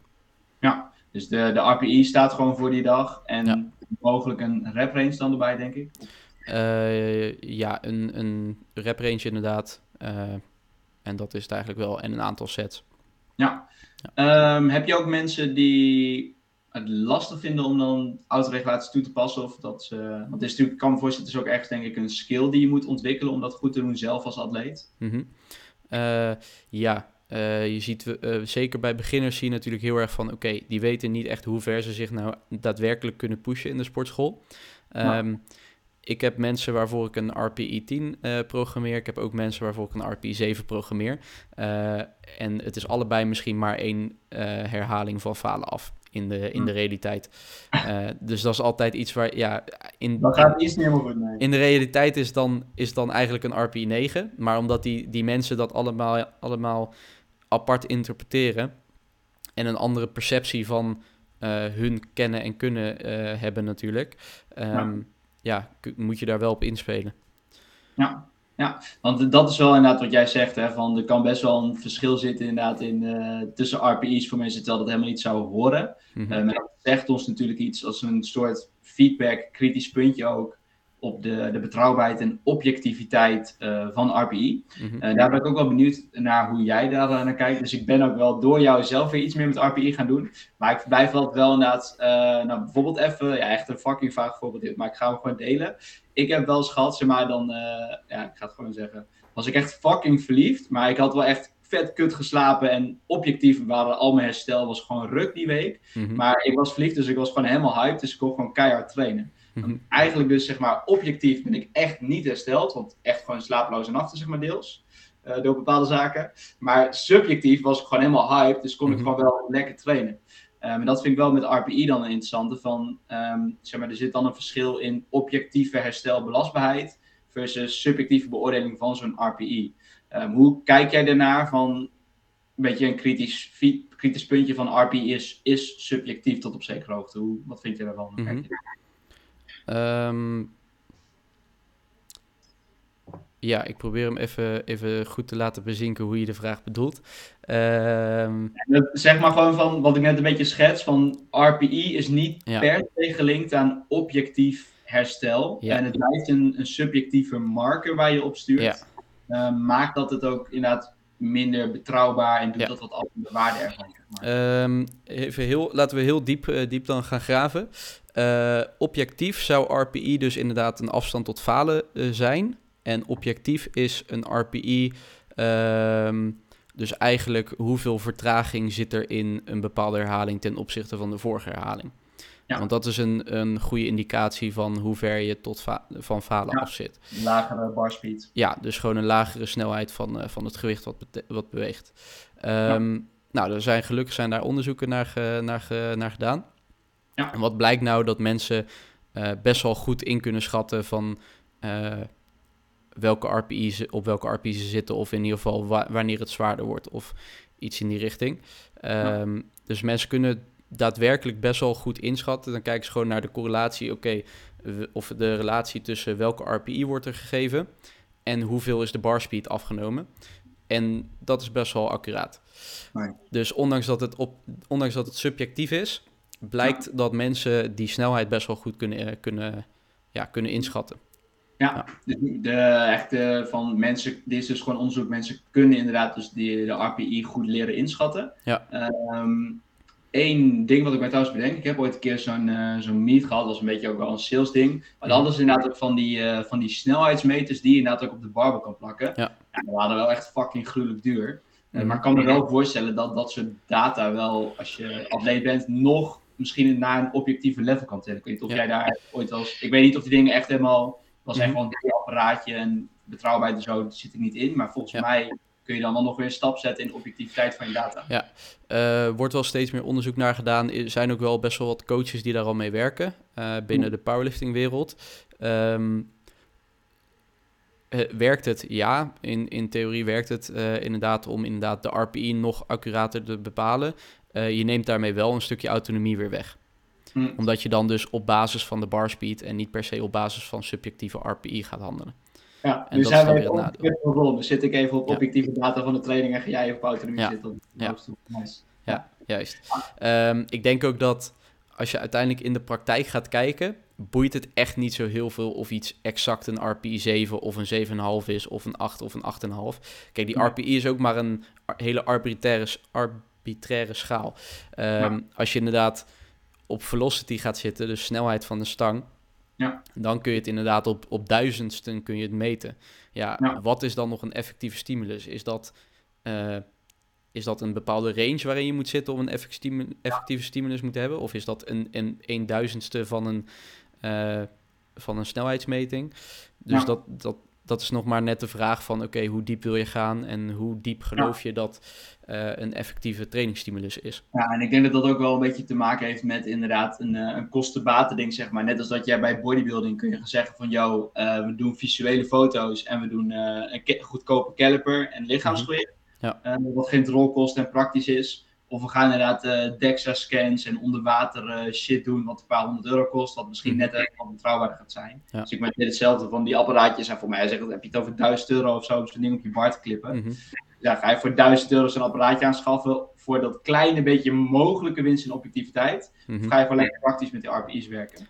Ja, dus de, de RPI staat gewoon voor die dag. En mogelijk een rep range dan erbij, denk ik? Uh, ja, een, een rep range inderdaad. Uh, en dat is het eigenlijk wel. En een aantal sets. Ja. ja. Um, heb je ook mensen die het lastig vinden om dan autoregulatie toe te passen. Of dat ze, want het is natuurlijk, kan me voorstellen, het is ook echt denk ik een skill die je moet ontwikkelen om dat goed te doen zelf als atleet. Mhm. Eh, ja, uh, je ziet uh, zeker bij beginners zie je natuurlijk heel erg van oké, die weten niet echt hoe ver ze zich nou daadwerkelijk kunnen pushen in de sportschool. Um, ik heb mensen waarvoor ik een RPI 10 uh, programmeer. Ik heb ook mensen waarvoor ik een RPI 7 programmeer. en het is allebei misschien maar één herhaling van falen af in de, in de realiteit. Uh, dus dat is altijd iets waar, ja... In, dat gaat iets niet helemaal goed, nee. In de realiteit is dan, is dan eigenlijk een RPI 9. Maar omdat die, die mensen dat allemaal, allemaal apart interpreteren... en een andere perceptie van uh, hun kennen en kunnen uh, hebben natuurlijk... Um, ja. ja, moet je daar wel op inspelen. Ja, ja, want dat is wel inderdaad wat jij zegt, hè, van er kan best wel een verschil zitten inderdaad in, uh, tussen RPI's voor mensen terwijl dat helemaal niet zouden horen. Mm -hmm. uh, maar dat zegt ons natuurlijk iets als een soort feedback, kritisch puntje ook op de, de betrouwbaarheid en objectiviteit uh, van RPI. Mm -hmm. daar ben ik ook wel benieuwd naar hoe jij daar naar kijkt. Dus ik ben ook wel door jou zelf weer iets meer met RPI gaan doen. Maar ik blijf altijd wel inderdaad, nou bijvoorbeeld even, ja echt een fucking vaag voorbeeld, maar ik ga hem gewoon delen ik heb wel eens gehad, zeg maar, dan, uh, ja, ik ga het gewoon zeggen, was ik echt fucking verliefd, maar ik had wel echt vet kut geslapen en objectief waren al mijn herstel was gewoon ruk die week. Mm -hmm. Maar ik was verliefd, dus ik was gewoon helemaal hyped, dus ik kon gewoon keihard trainen. Mm -hmm. Eigenlijk dus, zeg maar, objectief ben ik echt niet hersteld, want echt gewoon slapeloze nachten, zeg maar, deels. Uh, door bepaalde zaken. Maar subjectief was ik gewoon helemaal hyped, dus kon mm -hmm. ik gewoon wel lekker trainen. Um, en dat vind ik wel met RPI dan een interessante. Van, um, zeg maar, er zit dan een verschil in objectieve herstelbelastbaarheid versus subjectieve beoordeling van zo'n RPI. Um, hoe kijk jij daarnaar van een beetje een kritisch, kritisch puntje van RPI is, is subjectief tot op zekere hoogte? Hoe, wat vind je daarvan? Mm -hmm. Ja, ik probeer hem even, even goed te laten bezinken hoe je de vraag bedoelt. Um... Zeg maar gewoon van wat ik net een beetje schets: van RPI is niet ja. per se gelinkt aan objectief herstel. Ja. En het blijft een, een, subjectieve marker waar je op stuurt. Ja. Uh, maakt dat het ook inderdaad minder betrouwbaar en doet dat wat af de waarde ervan. Zeg maar. um, even heel, laten we heel diep, uh, diep dan gaan graven. Uh, objectief zou RPI dus inderdaad een afstand tot falen uh, zijn. En objectief is een RPI. Um, dus eigenlijk hoeveel vertraging zit er in een bepaalde herhaling ten opzichte van de vorige herhaling. Ja. Want dat is een, een goede indicatie van hoe ver je tot van falen ja. af zit. Lagere bar speed. Ja, dus gewoon een lagere snelheid van, uh, van het gewicht wat, wat beweegt. Um, ja. Nou, er zijn gelukkig zijn daar onderzoeken naar, ge naar, ge naar gedaan. Ja. En wat blijkt nou dat mensen uh, best wel goed in kunnen schatten van uh, welke RPI's, op welke RPI's ze zitten, of in ieder geval wa wanneer het zwaarder wordt, of iets in die richting. Um, ja. Dus mensen kunnen daadwerkelijk best wel goed inschatten. Dan kijken ze gewoon naar de correlatie, oké, okay, of de relatie tussen welke RPI wordt er gegeven en hoeveel is de bar speed afgenomen. En dat is best wel accuraat. Nee. Dus ondanks dat, het op, ondanks dat het subjectief is, blijkt ja. dat mensen die snelheid best wel goed kunnen, kunnen, ja, kunnen inschatten. Ja, de, de echte van mensen, dit is dus gewoon onderzoek, mensen kunnen inderdaad dus die, de RPI goed leren inschatten. Ja. Um, Eén ding wat ik mij trouwens bedenk, ik heb ooit een keer zo'n uh, zo'n meet gehad, dat was een beetje ook wel een sales ding. Maar dan is inderdaad ook van die, uh, van die snelheidsmeters die je inderdaad ook op de barbel kan plakken. Ja. ja die waren wel echt fucking gruwelijk duur. Uh, maar ik kan me wel voorstellen dat dat soort data wel, als je atleet bent, nog misschien naar een objectieve level kan tillen. Ik weet niet of ja. jij daar ooit als... Ik weet niet of die dingen echt helemaal was echt gewoon een apparaatje en betrouwbaarheid en zo zit er niet in. Maar volgens ja. mij kun je dan wel nog weer een stap zetten in objectiviteit van je data. Ja, uh, wordt wel steeds meer onderzoek naar gedaan. Er zijn ook wel best wel wat coaches die daar al mee werken uh, binnen de powerlifting wereld. Um, uh, werkt het? Ja, in, in theorie werkt het inderdaad om inderdaad de RPI nog accurater te bepalen. je neemt daarmee wel een stukje autonomie weer weg. Hmm. Omdat je dan dus op basis van de bar speed en niet per se op basis van subjectieve RPI gaat handelen. Ja, en nu zijn we op Dus zit ik even op objectieve data van de training en ga jij op autonomie zitten. Ja. Nice. ja, juist. Um, ik denk ook dat als je uiteindelijk in de praktijk gaat kijken, boeit het echt niet zo heel veel of iets exact een RPI 7 of een 7,5 is, of een 8 of een 8,5. Kijk, die RPI is ook maar een hele arbitraire, arbitraire schaal. Um, als je inderdaad op velocity gaat zitten, dus snelheid van de stang, Ja. dan kun je het inderdaad op, op duizendsten kun je het meten. Ja, Ja. wat is dan nog een effectieve stimulus? Is dat, eh, is dat een bepaalde range waarin je moet zitten om een effectieve stimulus moet hebben? Of is dat een, een, een duizendste van een, eh, van een snelheidsmeting? Dus dat, dat, dat is nog maar net de vraag van, oké, hoe diep wil je gaan en hoe diep geloof je dat eh, een effectieve trainingsstimulus is? Ja, en ik denk dat dat ook wel een beetje te maken heeft met inderdaad een, eh, een kosten-baten ding, zeg maar. Net als dat jij bij bodybuilding kun je gaan zeggen van, yo, eh, we doen visuele foto's en we doen een goedkope caliper en lichaamsgewicht. Ja. Eh, wat geen rol kost en praktisch is. Of we gaan inderdaad eh DEXA-scans en onderwater eh, shit doen wat een paar honderd euro kost, wat misschien Mhm. net even wat betrouwbaarder gaat zijn. Ja. Dus ik ben hetzelfde van die apparaatjes. En voor mij zeg, heb je het over 1000 euro of zo om zo'n ding op je bar te klippen Mhm. ja, ga je voor 1000 euro zo'n apparaatje aanschaffen voor dat kleine beetje mogelijke winst in objectiviteit? Mhm. Of ga je gewoon lekker praktisch met die RPI's werken?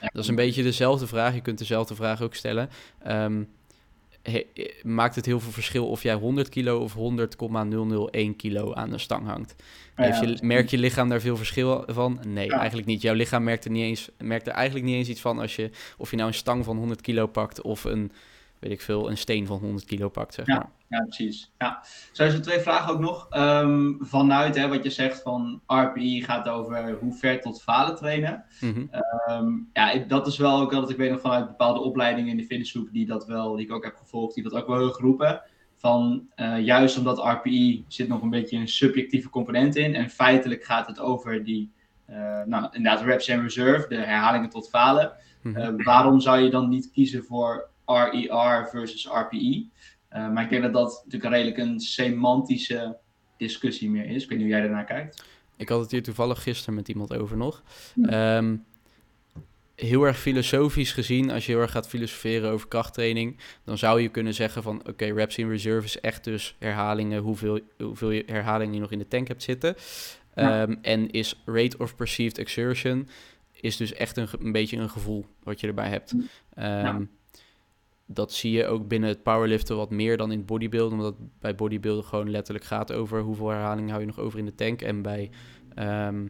Dat is een beetje dezelfde vraag. Je kunt dezelfde vraag ook stellen. Ehm, he- maakt het heel veel verschil of jij 100 kilo of 100,001 kilo aan de stang hangt? Heeft je, merk je lichaam daar veel verschil van? Nee, Ja. eigenlijk niet. Jouw lichaam merkt er, niet eens, merkt er eigenlijk niet eens iets van als je, of je nou een stang van 100 kilo pakt of een, weet ik veel, een steen van 100 kilo pakt, zeg Ja. maar. Ja, precies. Ja. Zo zijn twee vragen ook nog. Ehm, vanuit hè, wat je zegt van RPI gaat over hoe ver tot falen trainen. Mhm. Ehm, ja, ik- dat is wel ook dat ik weet nog vanuit bepaalde opleidingen in de fitnesshoek die dat wel, die ik ook heb gevolgd, die dat ook wel heel geroepen. Van eh, juist omdat RPI zit nog een beetje een subjectieve component in. En feitelijk gaat het over die, eh, nou inderdaad, reps en reserve, de herhalingen tot falen. Mhm. Eh, waarom zou je dan niet kiezen voor RER versus RPI? Eh, maar ik denk dat dat natuurlijk een redelijk een semantische discussie meer is. Ik weet niet hoe jij daarnaar kijkt. Ik had het hier toevallig gisteren met iemand over nog. Ja. Ehm, heel erg filosofisch gezien, als je heel erg gaat filosoferen over krachttraining, dan zou je kunnen zeggen van oké, reps in reserve is echt dus herhalingen, hoeveel, hoeveel je herhalingen je nog in de tank hebt zitten. Ja. Ehm, en is rate of perceived exertion is dus echt een, een beetje een gevoel wat je erbij hebt. Ehm, Dat zie je ook binnen het powerliften wat meer dan in het bodybuilden, omdat het bij bodybuilden gewoon letterlijk gaat over hoeveel herhalingen hou je nog over in de tank. En bij ehm,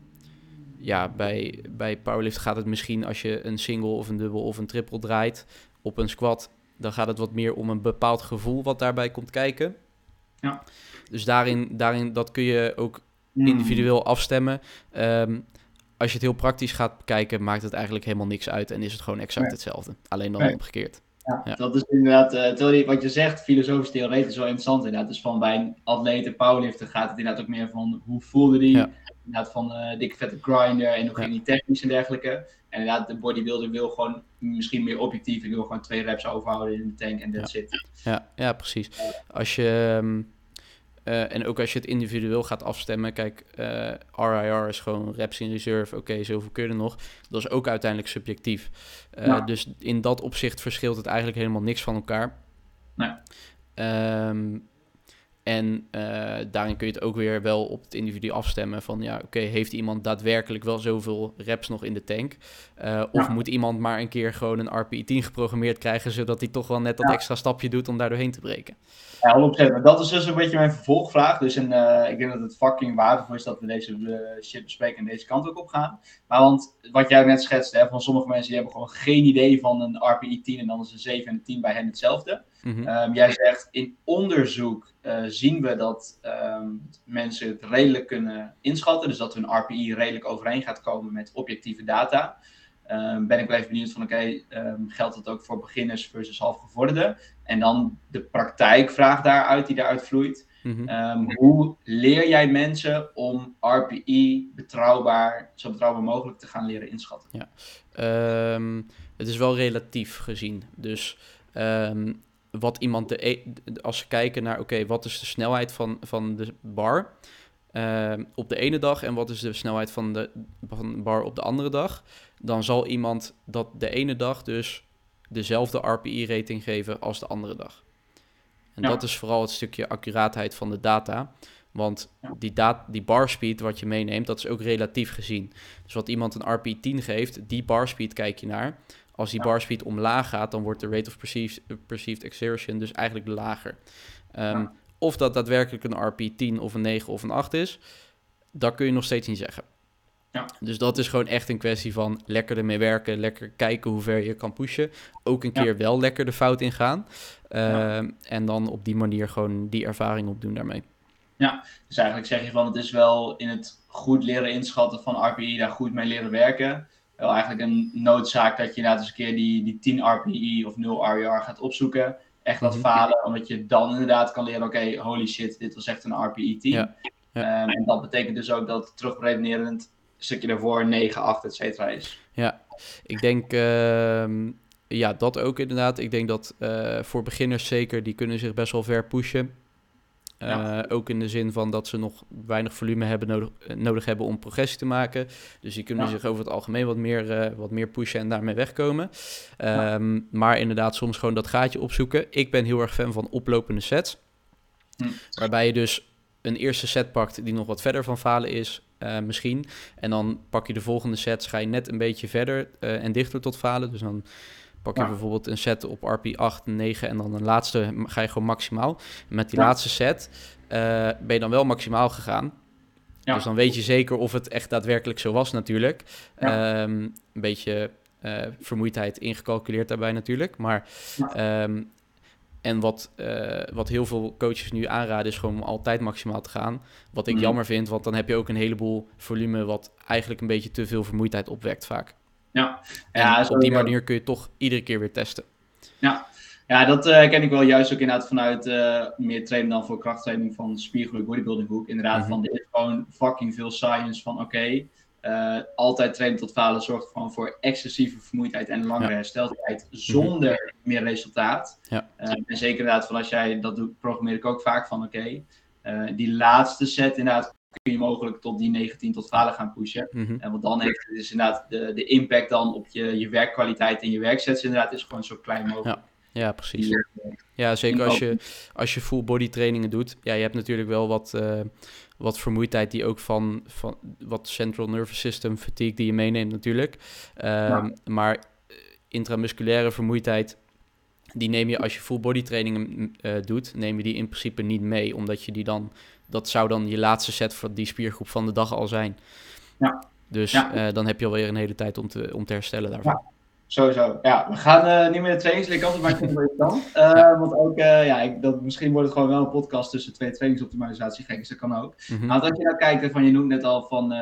ja, bij, bij powerlift gaat het misschien als je een single of een dubbel of een triple draait op een squat, dan gaat het wat meer om een bepaald gevoel wat daarbij komt kijken. Ja. Dus daarin, daarin dat kun je ook Hmm. individueel afstemmen. Ehm, als je het heel praktisch gaat bekijken, maakt het eigenlijk helemaal niks uit en is het gewoon exact Nee. hetzelfde. Alleen dan Nee. omgekeerd. Ja, Ja. dat is inderdaad, eh, terwijl wat je zegt, filosofisch theoretisch wel interessant inderdaad. Dus van bij een atleet en powerlifter gaat het inderdaad ook meer van hoe voelde die? Ja. Inderdaad van eh, dikke vette grinder en hoe ging die technisch en dergelijke. En inderdaad, de bodybuilder wil gewoon misschien meer objectief. Ik wil gewoon twee reps overhouden in de tank en that's it. Ja, ja precies. Als je, ehm, eh, en ook als je het individueel gaat afstemmen, kijk, eh, RIR is gewoon reps in reserve, oké, zoveel kun je er nog. Dat is ook uiteindelijk subjectief. Eh, Ja. Dus in dat opzicht verschilt het eigenlijk helemaal niks van elkaar. Nee. Ehm, en eh, daarin kun je het ook weer wel op het individu afstemmen van ja, oké, heeft iemand daadwerkelijk wel zoveel reps nog in de tank? Eh, of Ja. moet iemand maar een keer gewoon een RPI-10 geprogrammeerd krijgen, zodat hij toch wel net dat Ja. extra stapje doet om daar doorheen te breken? Ja, 100%. Maar dat is dus een beetje mijn vervolgvraag. Dus een, eh, ik denk dat het fucking waardevol is dat we deze shit bespreken en deze kant ook op gaan. Maar want wat jij net schetste, hè, van sommige mensen die hebben gewoon geen idee van een RPI 10 en dan is een 7 en een 10 bij hen hetzelfde. Mhm. Ehm, jij zegt in onderzoek eh, zien we dat ehm, mensen het redelijk kunnen inschatten. Dus dat hun RPI redelijk overeen gaat komen met objectieve data. Ehm, ben ik wel even benieuwd van oké, geldt dat ook voor beginners versus halfgevorderden? En dan de praktijkvraag daaruit die daaruit vloeit. Mhm. Hoe leer jij mensen om RPI betrouwbaar, zo betrouwbaar mogelijk te gaan leren inschatten? Ehm, het is wel relatief gezien. Dus wat iemand de, e- als ze kijken naar, oké, wat is de snelheid van, van de bar ehm, op de ene dag en wat is de snelheid van de, van de bar op de andere dag, dan zal iemand dat de ene dag dus dezelfde RPI-rating geven als de andere dag. En Ja. dat is vooral het stukje accuraatheid van de data. Want die, die bar speed wat je meeneemt, dat is ook relatief gezien. Dus wat iemand een RPI 10 geeft, die bar speed kijk je naar. Als die Ja. bar speed omlaag gaat, dan wordt de rate of perceived, perceived exertion dus eigenlijk lager. Ehm, Ja. Of dat daadwerkelijk een RPI 10 of een 9 of een 8 is, dat kun je nog steeds niet zeggen. Ja. Dus dat is gewoon echt een kwestie van lekker ermee werken, lekker kijken hoe ver je kan pushen. Ook een Ja. keer wel lekker de fout ingaan. Ja. Ehm, En dan op die manier gewoon die ervaring opdoen daarmee. Dus eigenlijk zeg je van het is wel in het goed leren inschatten van RPI, daar goed mee leren werken. Wel eigenlijk een noodzaak dat je inderdaad eens een keer die, die 10 RPI of 0 RER gaat opzoeken. Echt dat Mhm. falen, omdat je dan inderdaad kan leren, oké, holy shit, dit was echt een RPI 10. Ja, ja. Ehm, en dat betekent dus ook dat terugbredenerend een stukje daarvoor 9, 8, et cetera is. Ik denk, ehm, ja, dat ook inderdaad. Ik denk dat eh, voor beginners zeker, die kunnen zich best wel ver pushen. Eh. Ook in de zin van dat ze nog weinig volume hebben nodig, eh, nodig hebben om progressie te maken. Dus die kunnen Ja. zich over het algemeen wat meer, eh, wat meer pushen en daarmee wegkomen. Ja. Ehm, Maar inderdaad, soms gewoon dat gaatje opzoeken. Ik ben heel erg fan van oplopende sets. Hm. Waarbij je dus een eerste set pakt die nog wat verder van falen is, misschien. En dan pak je de volgende sets, ga je net een beetje verder en dichter tot falen. Dus dan pak je Ja. bijvoorbeeld een set op RP 8, 9 en dan een laatste ga je gewoon maximaal. Met die Ja. laatste set eh, ben je dan wel maximaal gegaan. Ja. Dus dan weet je zeker of het echt daadwerkelijk zo was natuurlijk. Ehm, een beetje eh, vermoeidheid ingecalculeerd daarbij natuurlijk. Maar ehm, en wat, eh, wat heel veel coaches nu aanraden is gewoon om altijd maximaal te gaan. Wat ik Mhm. jammer vind, want dan heb je ook een heleboel volume wat eigenlijk een beetje te veel vermoeidheid opwekt vaak. Ja, En Ja, op die manier kun je toch iedere keer weer testen. Ja, dat eh, ken ik wel juist ook inderdaad vanuit eh, meer trainen dan voor krachttraining van spiergroei bodybuilding hoek. Inderdaad, Mhm. van is gewoon fucking veel science van oké, eh, altijd trainen tot falen zorgt gewoon voor excessieve vermoeidheid en langere Ja. hersteltijd zonder meer resultaat. Ja. En zeker inderdaad van als jij, dat doet, programmeer ik ook vaak van oké, die laatste set inderdaad kun je mogelijk tot die 19 tot falen gaan pushen. Mhm. En wat dan heeft, is inderdaad de, de impact dan op je, je werkkwaliteit en je werksets inderdaad is gewoon zo klein mogelijk. Ja, precies. Die, Ja, zeker als je, als je full body trainingen doet. Ja, je hebt natuurlijk wel wat, eh, wat vermoeidheid die ook van, van wat central nervous system fatigue die je meeneemt natuurlijk. Ehm, Maar eh, intramusculaire vermoeidheid, die neem je als je full body trainingen mm, eh, doet, neem je die in principe niet mee. Omdat je die dan, dat zou dan je laatste set van die spiergroep van de dag al zijn. Ja. Dus Ja. eh, dan heb je alweer een hele tijd om te, om te herstellen daarvan. Sowieso. Ja, we gaan eh, niet meer de trainingsleer kant op, maar ik vind het. Eh, Want ook, eh, ja, ik, dat, misschien wordt het gewoon wel een podcast tussen twee trainingsoptimalisatie. Gek is, dat kan ook. Mhm. Maar als je nou kijkt, van, je noemt net al van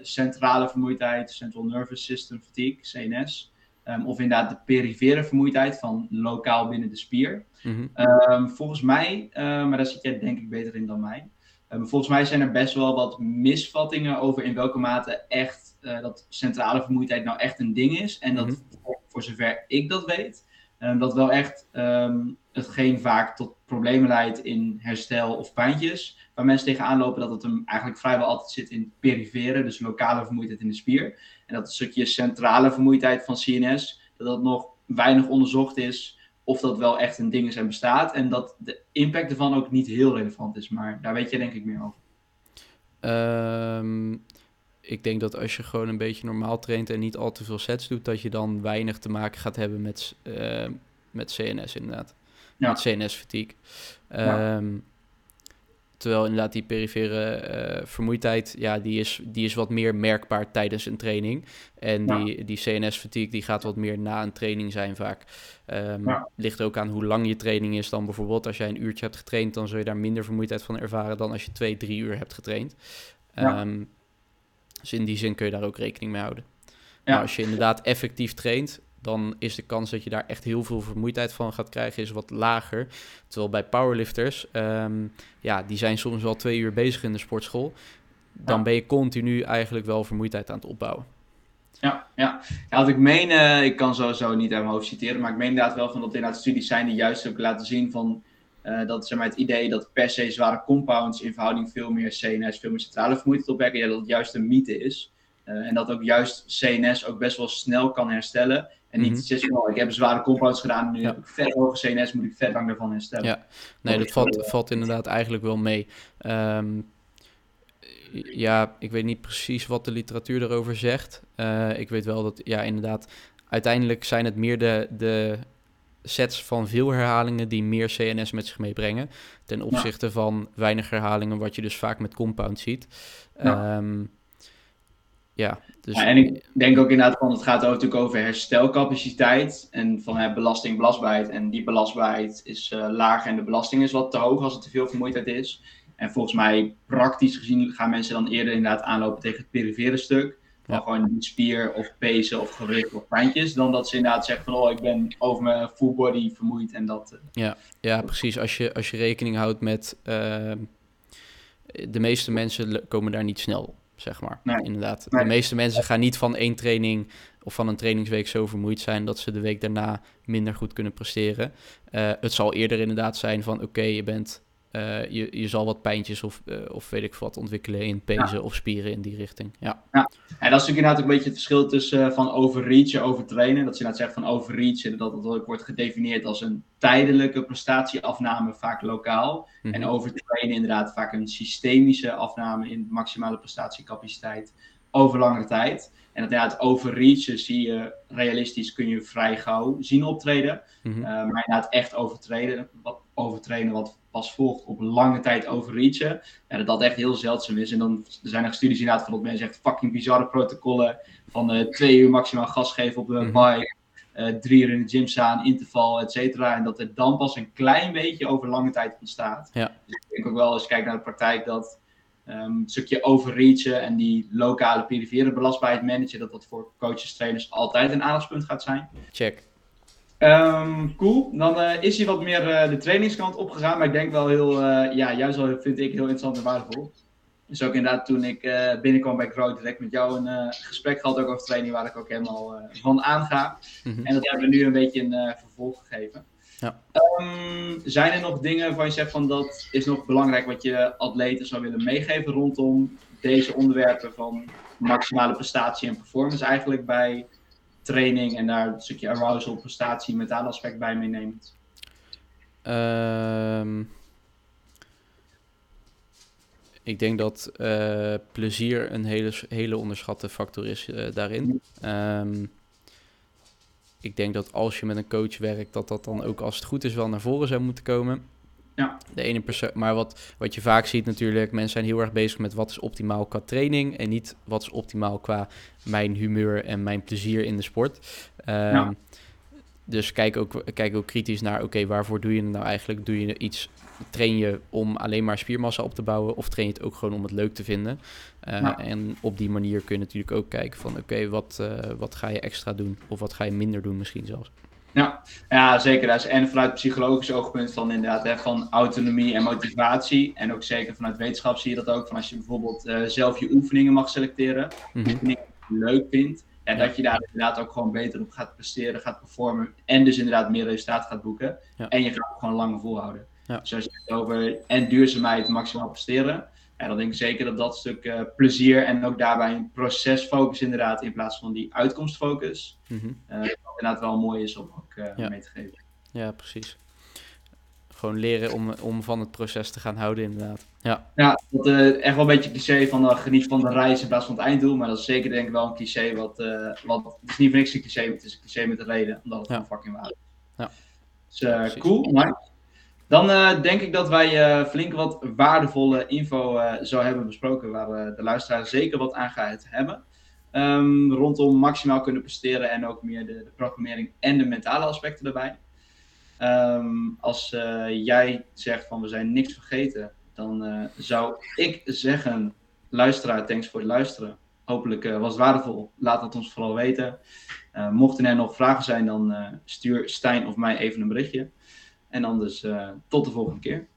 centrale vermoeidheid, Central Nervous System Fatigue, CNS. ehm, of inderdaad de perifere vermoeidheid van lokaal binnen de spier. Mhm. Ehm, volgens mij, maar daar zit jij denk ik beter in dan mij. Ehm, volgens mij zijn er best wel wat misvattingen over in welke mate echt eh, dat centrale vermoeidheid nou echt een ding is. En dat Mhm. voor, voor zover ik dat weet, ehm, dat wel echt ehm, hetgeen vaak tot problemen leidt in herstel of pijntjes. Waar mensen tegenaan lopen dat het hem eigenlijk vrijwel altijd zit in perifere, dus lokale vermoeidheid in de spier. En dat het stukje centrale vermoeidheid van CNS, dat dat nog weinig onderzocht is of dat wel echt een ding is en bestaat. En dat de impact ervan ook niet heel relevant is. Maar daar weet je denk ik meer over. Ehm, ik denk dat als je gewoon een beetje normaal traint en niet al te veel sets doet, dat je dan weinig te maken gaat hebben met, eh, met CNS inderdaad. Ja. Met CNS-fatigue. Ja. Terwijl inderdaad die perifere eh, vermoeidheid, ja, die is, die is wat meer merkbaar tijdens een training. En Ja. die, die CNS-fatigue, die gaat wat meer na een training zijn vaak. Ehm, Ja. Ligt ook aan hoe lang je training is dan bijvoorbeeld. Als jij een uurtje hebt getraind, dan zul je daar minder vermoeidheid van ervaren dan als je twee, drie uur hebt getraind. Ehm, dus in die zin kun je daar ook rekening mee houden. Ja. Maar als je inderdaad effectief traint, dan is de kans dat je daar echt heel veel vermoeidheid van gaat krijgen, is wat lager. Terwijl bij powerlifters, ehm, ja, die zijn soms wel twee uur bezig in de sportschool. Dan Ja. ben je continu eigenlijk wel vermoeidheid aan het opbouwen. Ja, ja. ja wat ik meen, eh, ik kan sowieso niet uit mijn hoofd citeren, maar ik meen inderdaad wel van dat er inderdaad studies zijn die juist ook laten zien van eh, dat zeg maar, het idee dat per se zware compounds in verhouding veel meer CNS, veel meer centrale vermoeidheid opwekken, ja, dat het juist een mythe is. Eh, en dat ook juist CNS ook best wel snel kan herstellen. En niet Mhm. zes van, ik heb zware compounds gedaan, nu Ja. heb ik vet hoge CNS, moet ik vet lang daarvan herstellen. Ja. Nee, Dat valt, valt inderdaad eigenlijk wel mee. Ehm, ja, ik weet niet precies wat de literatuur erover zegt. Eh, ik weet wel dat, ja, inderdaad, uiteindelijk zijn het meer de, de sets van veel herhalingen die meer CNS met zich meebrengen. Ten opzichte van weinig herhalingen, wat je dus vaak met compound ziet. Ja. Ehm, ja, dus... Ja, en ik denk ook inderdaad van, het gaat ook natuurlijk over herstelcapaciteit en van hè, belasting, belastbaarheid. En die belastbaarheid is uh, laag en de belasting is wat te hoog als het te veel vermoeidheid is. En volgens mij, praktisch gezien, gaan mensen dan eerder inderdaad aanlopen tegen het perifere stuk. Van gewoon niet spier of pezen of gewicht of pijntjes. Dan dat ze inderdaad zeggen van, oh, ik ben over mijn full body vermoeid en dat... Uh... Ja, ja, precies. Als je, als je rekening houdt met... Uh, de meeste mensen komen daar niet snel zeg maar. Nee. Inderdaad. De meeste mensen gaan niet van één training of van een trainingsweek zo vermoeid zijn dat ze de week daarna minder goed kunnen presteren. Uh, het zal eerder inderdaad zijn van oké, je bent uh, je, je zal wat pijntjes of, uh, of weet ik wat ontwikkelen in pezen ja. of spieren in die richting. Ja. ja, en dat is natuurlijk inderdaad ook een beetje het verschil tussen van overreachen en overtrainen. Dat ze inderdaad zeggen van overreachen, dat het ook wordt gedefinieerd als een tijdelijke prestatieafname, vaak lokaal. Mm. En overtrainen inderdaad vaak een systemische afname in maximale prestatiecapaciteit over langere tijd. En dat inderdaad overreachen zie je realistisch, kun je vrij gauw zien optreden. Mm -hmm. uh, maar inderdaad echt overtreden, wat, overtrainen wat pas volgt op lange tijd overreachen. Ja, dat dat echt heel zeldzaam is. En dan zijn er studies inderdaad van dat mensen echt fucking bizarre protocollen van uh, twee uur maximaal gas geven op de mm -hmm. bike. Uh, drie uur in de gym staan, interval, et cetera. En dat er dan pas een klein beetje over lange tijd ontstaat. Ja. Dus ik denk ook wel, als je kijkt naar de praktijk, dat um, stukje overreachen en die lokale perifere belastbaarheid managen, dat dat voor coaches, trainers altijd een aandachtspunt gaat zijn. Check. Um, cool. Dan uh, is hij wat meer uh, de trainingskant opgegaan, maar ik denk wel heel, uh, ja, juist wel vind ik heel interessant en waardevol. Dus ook inderdaad toen ik binnenkwam bij Grow direct met jou een gesprek gehad ook over training waar ik ook helemaal van aanga. Mm -hmm. En dat hebben we nu een beetje een vervolg gegeven. Ja. Um, zijn er nog dingen waarvan je zegt van dat is nog belangrijk wat je atleten zou willen meegeven rondom deze onderwerpen van maximale prestatie en performance eigenlijk bij training en daar een stukje arousal, prestatie, mentaal aspect bij meeneemt? Um, ik denk dat uh, plezier een hele, hele onderschatte factor is uh, daarin. Um, ik denk dat als je met een coach werkt, dat dat dan ook als het goed is wel naar voren zou moeten komen. Ja. De ene persoon, maar wat, wat je vaak ziet natuurlijk, mensen zijn heel erg bezig met wat is optimaal qua training en niet wat is optimaal qua mijn humeur en mijn plezier in de sport. Um, ja. Dus kijk ook, kijk ook kritisch naar, oké, okay, waarvoor doe je het nou eigenlijk? Doe je iets, train je om alleen maar spiermassa op te bouwen of train je het ook gewoon om het leuk te vinden? Uh, ja. En op die manier kun je natuurlijk ook kijken van, oké, okay, wat, uh, wat ga je extra doen? Of wat ga je minder doen misschien zelfs? Ja, ja zeker. Dat is en vanuit psychologisch oogpunt van inderdaad hè, van autonomie en motivatie. En ook zeker vanuit wetenschap zie je dat ook. Van als je bijvoorbeeld uh, zelf je oefeningen mag selecteren, oefeningen die je leuk vindt. En ja. dat je daar inderdaad ook gewoon beter op gaat presteren, gaat performen. En dus inderdaad meer resultaat gaat boeken. Ja. En je gaat het gewoon langer volhouden. Ja. Dus als je het over en duurzaamheid maximaal presteren. En dan denk ik zeker dat dat stuk uh, plezier en ook daarbij een procesfocus inderdaad in plaats van die uitkomstfocus. Uh, dat inderdaad wel mooi is om ook uh, ja. mee te geven. Ja, precies. Gewoon leren om, om van het proces te gaan houden inderdaad. Ja, ja dat, uh, echt wel een beetje cliché van geniet van de reis in plaats van het einddoel. Maar dat is zeker denk ik wel een cliché wat, wat het is niet voor niks een cliché, het is een cliché met de reden. Omdat het ja. gewoon fucking waar is. Ja. Dus cool, nice. Dan uh, denk ik dat wij uh, flink wat waardevolle info uh, zo hebben besproken, waar de luisteraar zeker wat aan gaat hebben. Um, rondom maximaal kunnen presteren en ook meer de, de programmering en de mentale aspecten erbij. Um, als jij zegt van we zijn niks vergeten, dan zou ik zeggen, luisteraar, thanks voor het luisteren. Hopelijk was het waardevol. Laat het ons vooral weten. mochten er nog vragen zijn, dan stuur Stijn of mij even een berichtje. En anders tot de volgende keer.